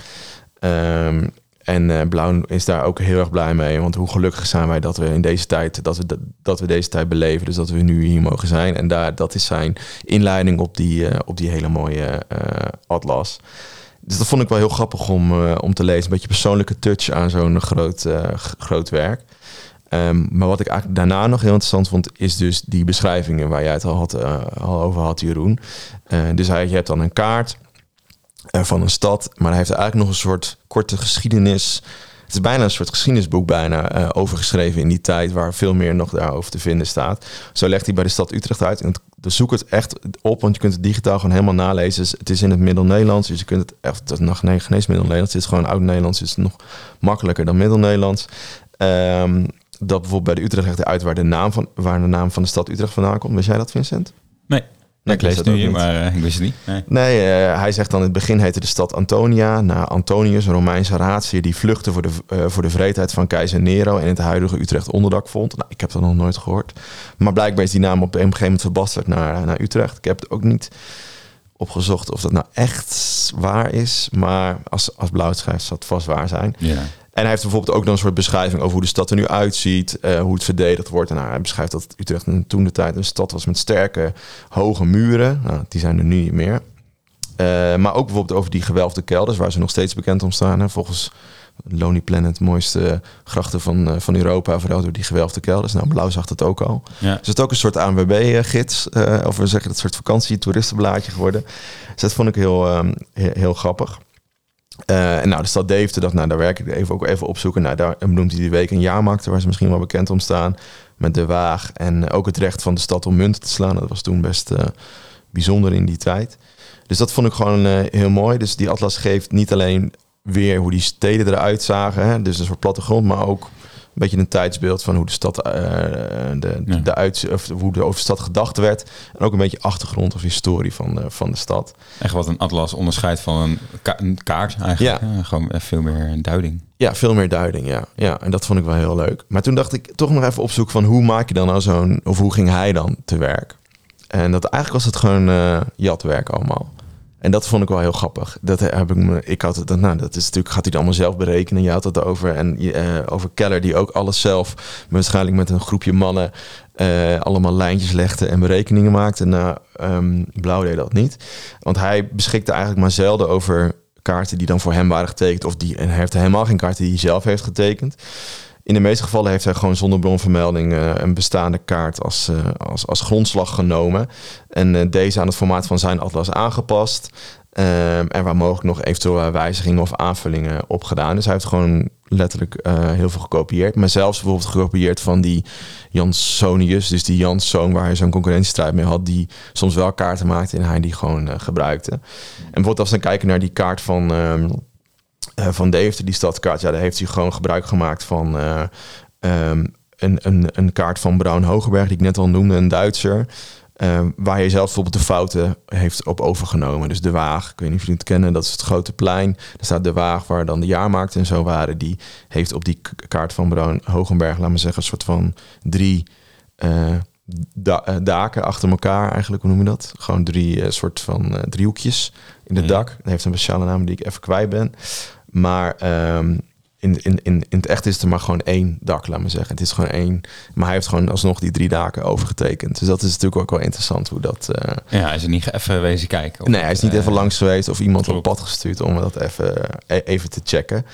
Ehm, en eh, Blauw is daar ook heel erg blij mee. Want hoe gelukkig zijn wij dat we in deze tijd, dat we, dat, we deze tijd beleven. Dus dat we nu hier mogen zijn. En daar, dat is zijn inleiding op die, eh, op die hele mooie eh, atlas. Dus dat vond ik wel heel grappig om, om te lezen. Een beetje persoonlijke touch aan zo'n groot, groot werk. Ehm, maar wat ik daarna nog heel interessant vond, is dus die beschrijvingen waar jij het al, had, al over had, Jeroen. Dus hij, je hebt dan een kaart van een stad, maar hij heeft eigenlijk nog een soort korte geschiedenis. Het is bijna een soort geschiedenisboek bijna eh, overgeschreven in die tijd, waar veel meer nog daarover te vinden staat. Zo legt hij bij de stad Utrecht uit. En het, dus zoek het echt op, want je kunt het digitaal gewoon helemaal nalezen. Dus Het is in het Middel-Nederlands, dus je kunt het echt, het is nog nee, geen Middel-Nederlands, het is gewoon Oud-Nederlands, het is nog makkelijker dan Middel-Nederlands. Ehm, dat bijvoorbeeld bij de Utrecht legt hij uit waar de, naam van, waar de naam van de stad Utrecht vandaan komt. Wist jij dat, Vincent? Nee, ik lees het nu hier, niet. maar eh, ik wist het niet. Nee. Nee, eh, hij zegt dan in het begin heette de stad Antonia, na Antonius, een Romeinse raadsheer die vluchtte voor de, eh, voor de vreedheid van keizer Nero en in het huidige Utrecht onderdak vond. Nou, ik heb dat nog nooit gehoord. Maar blijkbaar is die naam op een gegeven moment verbasterd naar, naar Utrecht. Ik heb het ook niet opgezocht of dat nou echt waar is, maar als, als Blauw schrijft zal het vast waar zijn. Ja. En hij heeft bijvoorbeeld ook dan een soort beschrijving over hoe de stad er nu uitziet, eh, hoe het verdedigd wordt. En nou, hij beschrijft dat Utrecht in toen de tijd een stad was met sterke, hoge muren. Nou, die zijn er nu niet meer. Eh, maar ook bijvoorbeeld over die gewelfde kelders, waar ze nog steeds bekend om staan. Hè. Volgens Lonely Planet, mooiste grachten van, uh, van Europa, vooral door die gewelfde kelders. Nou, Blauw zag het ook al. Ja. Dus het is ook een soort ANWB-gids, of we zeggen dat soort vakantie-toeristenblaadje geworden. Dus dat vond ik heel, heel, heel, grappig. Uh, en nou, de stad Deventer, dacht, nou, daar werk ik even ook even opzoeken. Nou, daar benoemt hij die week een jaarmarkt, waar ze misschien wel bekend om staan. Met de Waag en ook het recht van de stad om munten te slaan. Dat was toen best bijzonder in die tijd. Dus dat vond ik gewoon uh, heel mooi. Dus die atlas geeft niet alleen weer hoe die steden eruit zagen. Hè? Dus een soort plattegrond, maar ook beetje een tijdsbeeld van hoe de stad, uh, de, ja. de uit, of hoe de over de stad gedacht werd. En ook een beetje achtergrond of historie van de, van de stad. Echt wat een atlas onderscheidt van een, ka een kaart eigenlijk. Ja. ja. gewoon veel meer een duiding. Ja, veel meer duiding, ja. ja. En dat vond ik wel heel leuk. Maar toen dacht ik toch nog even opzoeken van hoe maak je dan nou zo'n... of hoe ging hij dan te werk? En dat eigenlijk was het gewoon uh, jatwerk allemaal. En dat vond ik wel heel grappig. Dat heb ik me, ik had het, nou, dat is natuurlijk, gaat hij het allemaal zelf berekenen. Je had het over. En uh, over Keller, die ook alles zelf, waarschijnlijk met een groepje mannen, uh, allemaal lijntjes legde en berekeningen maakte. Nou, um, Blauw deed dat niet. Want hij beschikte eigenlijk maar zelden over kaarten die dan voor hem waren getekend. Of die, en hij heeft helemaal geen kaarten die hij zelf heeft getekend. In de meeste gevallen heeft hij gewoon zonder bronvermelding uh, een bestaande kaart als, uh, als, als grondslag genomen. En uh, deze aan het formaat van zijn atlas aangepast. Ehm, en waar mogelijk nog eventueel wijzigingen of aanvullingen op gedaan. Dus hij heeft gewoon letterlijk heel veel gekopieerd. Maar zelfs bijvoorbeeld gekopieerd van die Jansonius. Dus die Janszoon waar hij zo'n concurrentiestrijd mee had. Die soms wel kaarten maakte en hij die gewoon gebruikte. En bijvoorbeeld als we dan kijken naar die kaart van... Ehm, uh, van Deventer, die stadkaart, ja, daar heeft hij gewoon gebruik gemaakt van uh, um, een, een, een kaart van Braun Hogeberg, die ik net al noemde, een Duitser. Uh, waar je zelf bijvoorbeeld de fouten heeft op overgenomen. Dus de Waag, ik weet niet of jullie het kennen, dat is het grote plein. Daar staat de Waag waar dan de jaarmarkt en zo waren. Die heeft op die kaart van Braun Hogenberg, laat me zeggen, een soort van drie da daken achter elkaar eigenlijk, hoe noem je dat? Gewoon drie soort van driehoekjes in het dak. Dat heeft een speciale naam die ik even kwijt ben. Maar um, in, in, in, in het echt is er maar gewoon één dak, laat me zeggen. Het is gewoon één. Maar hij heeft gewoon alsnog die drie daken overgetekend. Dus dat is natuurlijk ook wel interessant hoe dat. Uh... Ja, hij is er niet even wezen kijken. Of nee, hij is niet uh, even langs geweest of iemand op pad gestuurd om dat even, e-, even te checken.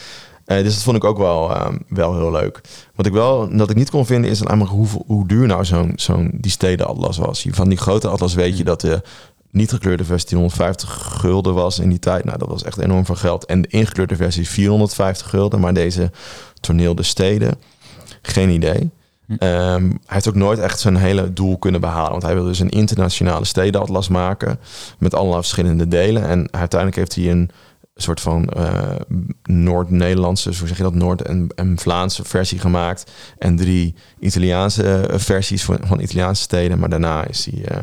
Uh, dus dat vond ik ook wel, um, wel heel leuk. Wat ik wel dat ik niet kon vinden is namelijk hoe, hoe duur nou zo'n zo'n die stedenatlas was. Van die grote atlas weet je hmm. dat de niet gekleurde versie 150 gulden was in die tijd. Nou, dat was echt enorm veel geld. En de ingekleurde versie 450 gulden. Maar deze toneel de steden, geen idee. Hm. Um, hij heeft ook nooit echt zijn hele doel kunnen behalen. Want hij wilde dus een internationale stedenatlas maken. Met allerlei verschillende delen. En uiteindelijk heeft hij een soort van uh, Noord-Nederlandse, hoe zeg je dat, Noord- en, en Vlaamse versie gemaakt. En drie Italiaanse versies van, van Italiaanse steden. Maar daarna is hij, uh,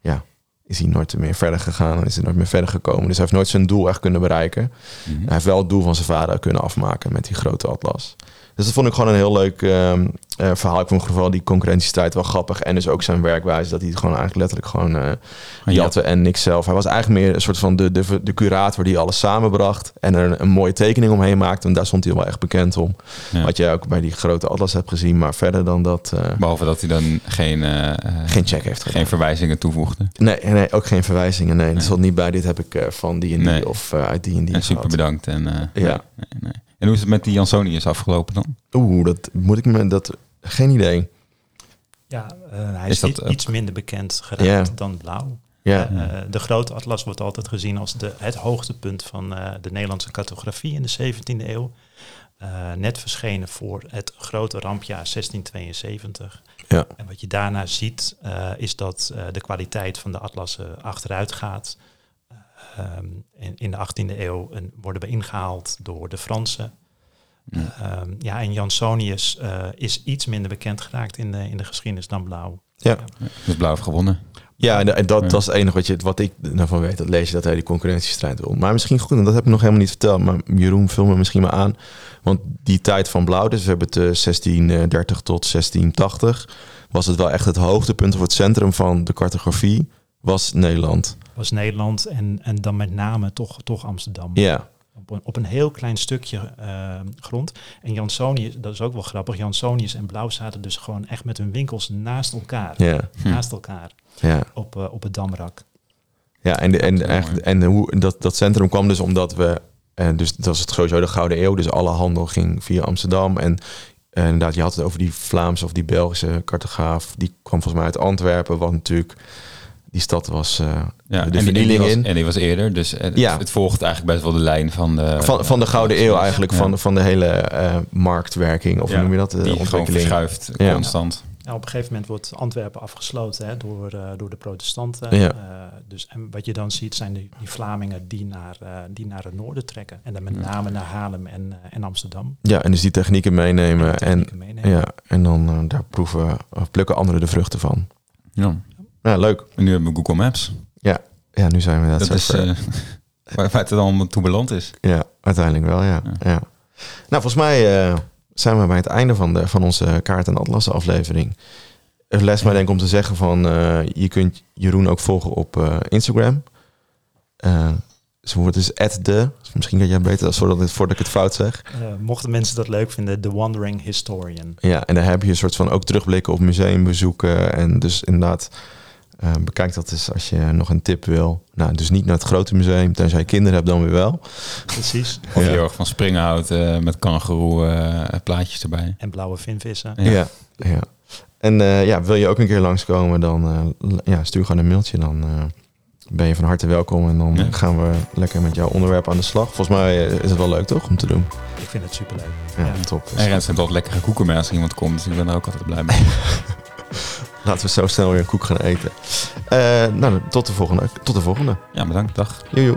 ja, is hij nooit meer verder gegaan en is hij nooit meer verder gekomen. Dus hij heeft nooit zijn doel echt kunnen bereiken. Mhm. Hij heeft wel het doel van zijn vader kunnen afmaken met die grote atlas. Dus dat vond ik gewoon een heel leuk uh, verhaal. Ik vond vooral die concurrentiestrijd wel grappig. En dus ook zijn werkwijze, dat hij het gewoon eigenlijk letterlijk gewoon uh, jatte en niks zelf. Hij was eigenlijk meer een soort van de, de, de curator die alles samenbracht. En er een, een mooie tekening omheen maakte. En daar stond hij wel echt bekend om. Ja. Wat jij ook bij die grote atlas hebt gezien. Maar verder dan dat... Uh, Behalve dat hij dan geen... geen check heeft gedaan. Geen verwijzingen toevoegde. Nee, nee ook geen verwijzingen. Nee, nee. dat stond niet bij. Dit heb ik van die en die nee. of uit die en die en Super bedankt. En, ja. Nee. En hoe is het met die Jansonius afgelopen dan? Oeh, dat moet ik me... Dat, geen idee. Ja, uh, hij is, is dat, iets, iets minder bekend geraakt yeah. dan Blauw. Ja. Uh, de grote atlas wordt altijd gezien als de, het hoogtepunt van uh, de Nederlandse cartografie in de 17e eeuw. Uh, net verschenen voor het grote rampjaar 1672. Ja. En wat je daarna ziet, is dat de kwaliteit van de atlassen achteruit gaat. Um, in, in, de 18e eeuw een, worden we ingehaald door de Fransen. Ja, um, ja en Jansonius uh, is iets minder bekend geraakt in de, in de geschiedenis dan Blauw. Ja, ja. dus Blauw heeft gewonnen. Ja, en, en dat, ja. dat is het enige wat, je, wat ik ervan weet. Dat lees je dat hij die concurrentiestrijd wil. Maar misschien goed, en dat heb ik nog helemaal niet verteld. Maar Jeroen, vul me misschien maar aan. Want die tijd van Blauw, dus we hebben het uh, 1630 tot 1680... was het wel echt het hoogtepunt of het centrum van de cartografie... was Nederland was Nederland en, en dan met name toch, toch Amsterdam. Ja. Op een, op een heel klein stukje uh, grond. En Jansonius, dat is ook wel grappig, Jansonius en Blauw zaten dus gewoon echt met hun winkels naast elkaar. Ja. Naast elkaar. Ja. Op, uh, op het Damrak. Ja, en, de, en, en, en hoe, dat, dat centrum kwam dus omdat we en dus dat was het sowieso de Gouden Eeuw. Dus alle handel ging via Amsterdam. En eh, inderdaad, je had het over die Vlaamse of die Belgische cartograaf. Die kwam volgens mij uit Antwerpen, wat natuurlijk... Die stad was uh, ja, de en die, en die vernieling was, in. En die was eerder, dus het, Ja. het volgt eigenlijk best wel de lijn van de... Van, van de Gouden Eeuw eigenlijk, Ja. van, van de hele eh, marktwerking. Of Ja, hoe noem je dat? De die gewoon ontwikkeling. verschuift Ja. constant. Ja, op een gegeven moment wordt Antwerpen afgesloten hè, door, eh, door de protestanten. Ja. Eh, dus, en wat je dan ziet zijn die, die Vlamingen die naar, eh, die naar het noorden trekken. En dan met name naar Haarlem en, eh, en Amsterdam. Ja, en dus die technieken meenemen. En, technieken meenemen. ja, en dan eh, daar proeven, of plukken anderen de vruchten van. Ja. Ja, leuk. En nu hebben we Google Maps. Ja, nu zijn we dat, is eh, waar, waar het er allemaal toe beland is. Ja, uiteindelijk wel, ja. Ja. ja. Nou, volgens mij eh, zijn we bij het einde van, de, van onze kaart- en atlas aflevering. Er les mij denk ik om te zeggen van... eh, je kunt Jeroen ook volgen op eh, Instagram. Eh zijn woord is @de. Dus misschien kan jij beter voordat, ik- voordat ik het fout zeg. Eh, mochten mensen dat leuk vinden, The Wandering Historian. Ja, en daar heb je een soort van ook terugblikken op museumbezoeken. En dus inderdaad, eh, bekijk dat eens als je nog een tip wil. Nou, dus niet naar het grote museum, tenzij je kinderen hebt dan weer wel. Precies. Of Ja. heel erg van springen houdt eh, met kangeroe eh, plaatjes erbij. En blauwe vinvissen. Ja. Ja, ja. En eh, ja, wil je ook een keer langskomen, dan eh, ja, stuur gewoon een mailtje. Dan eh, ben je van harte welkom. En dan Ja. gaan we lekker met jouw onderwerp aan de slag. Volgens mij is het wel leuk, toch? Om te doen. Ik vind het superleuk. Ja, Ja. top. En Rens heeft altijd lekkere koeken mee als er iemand komt. Dus ik ben er ook altijd blij mee. Laten we zo snel weer een koek gaan eten. Eh, nou, tot de volgende. Tot de volgende. Ja, bedankt. Dag. Joe, joe.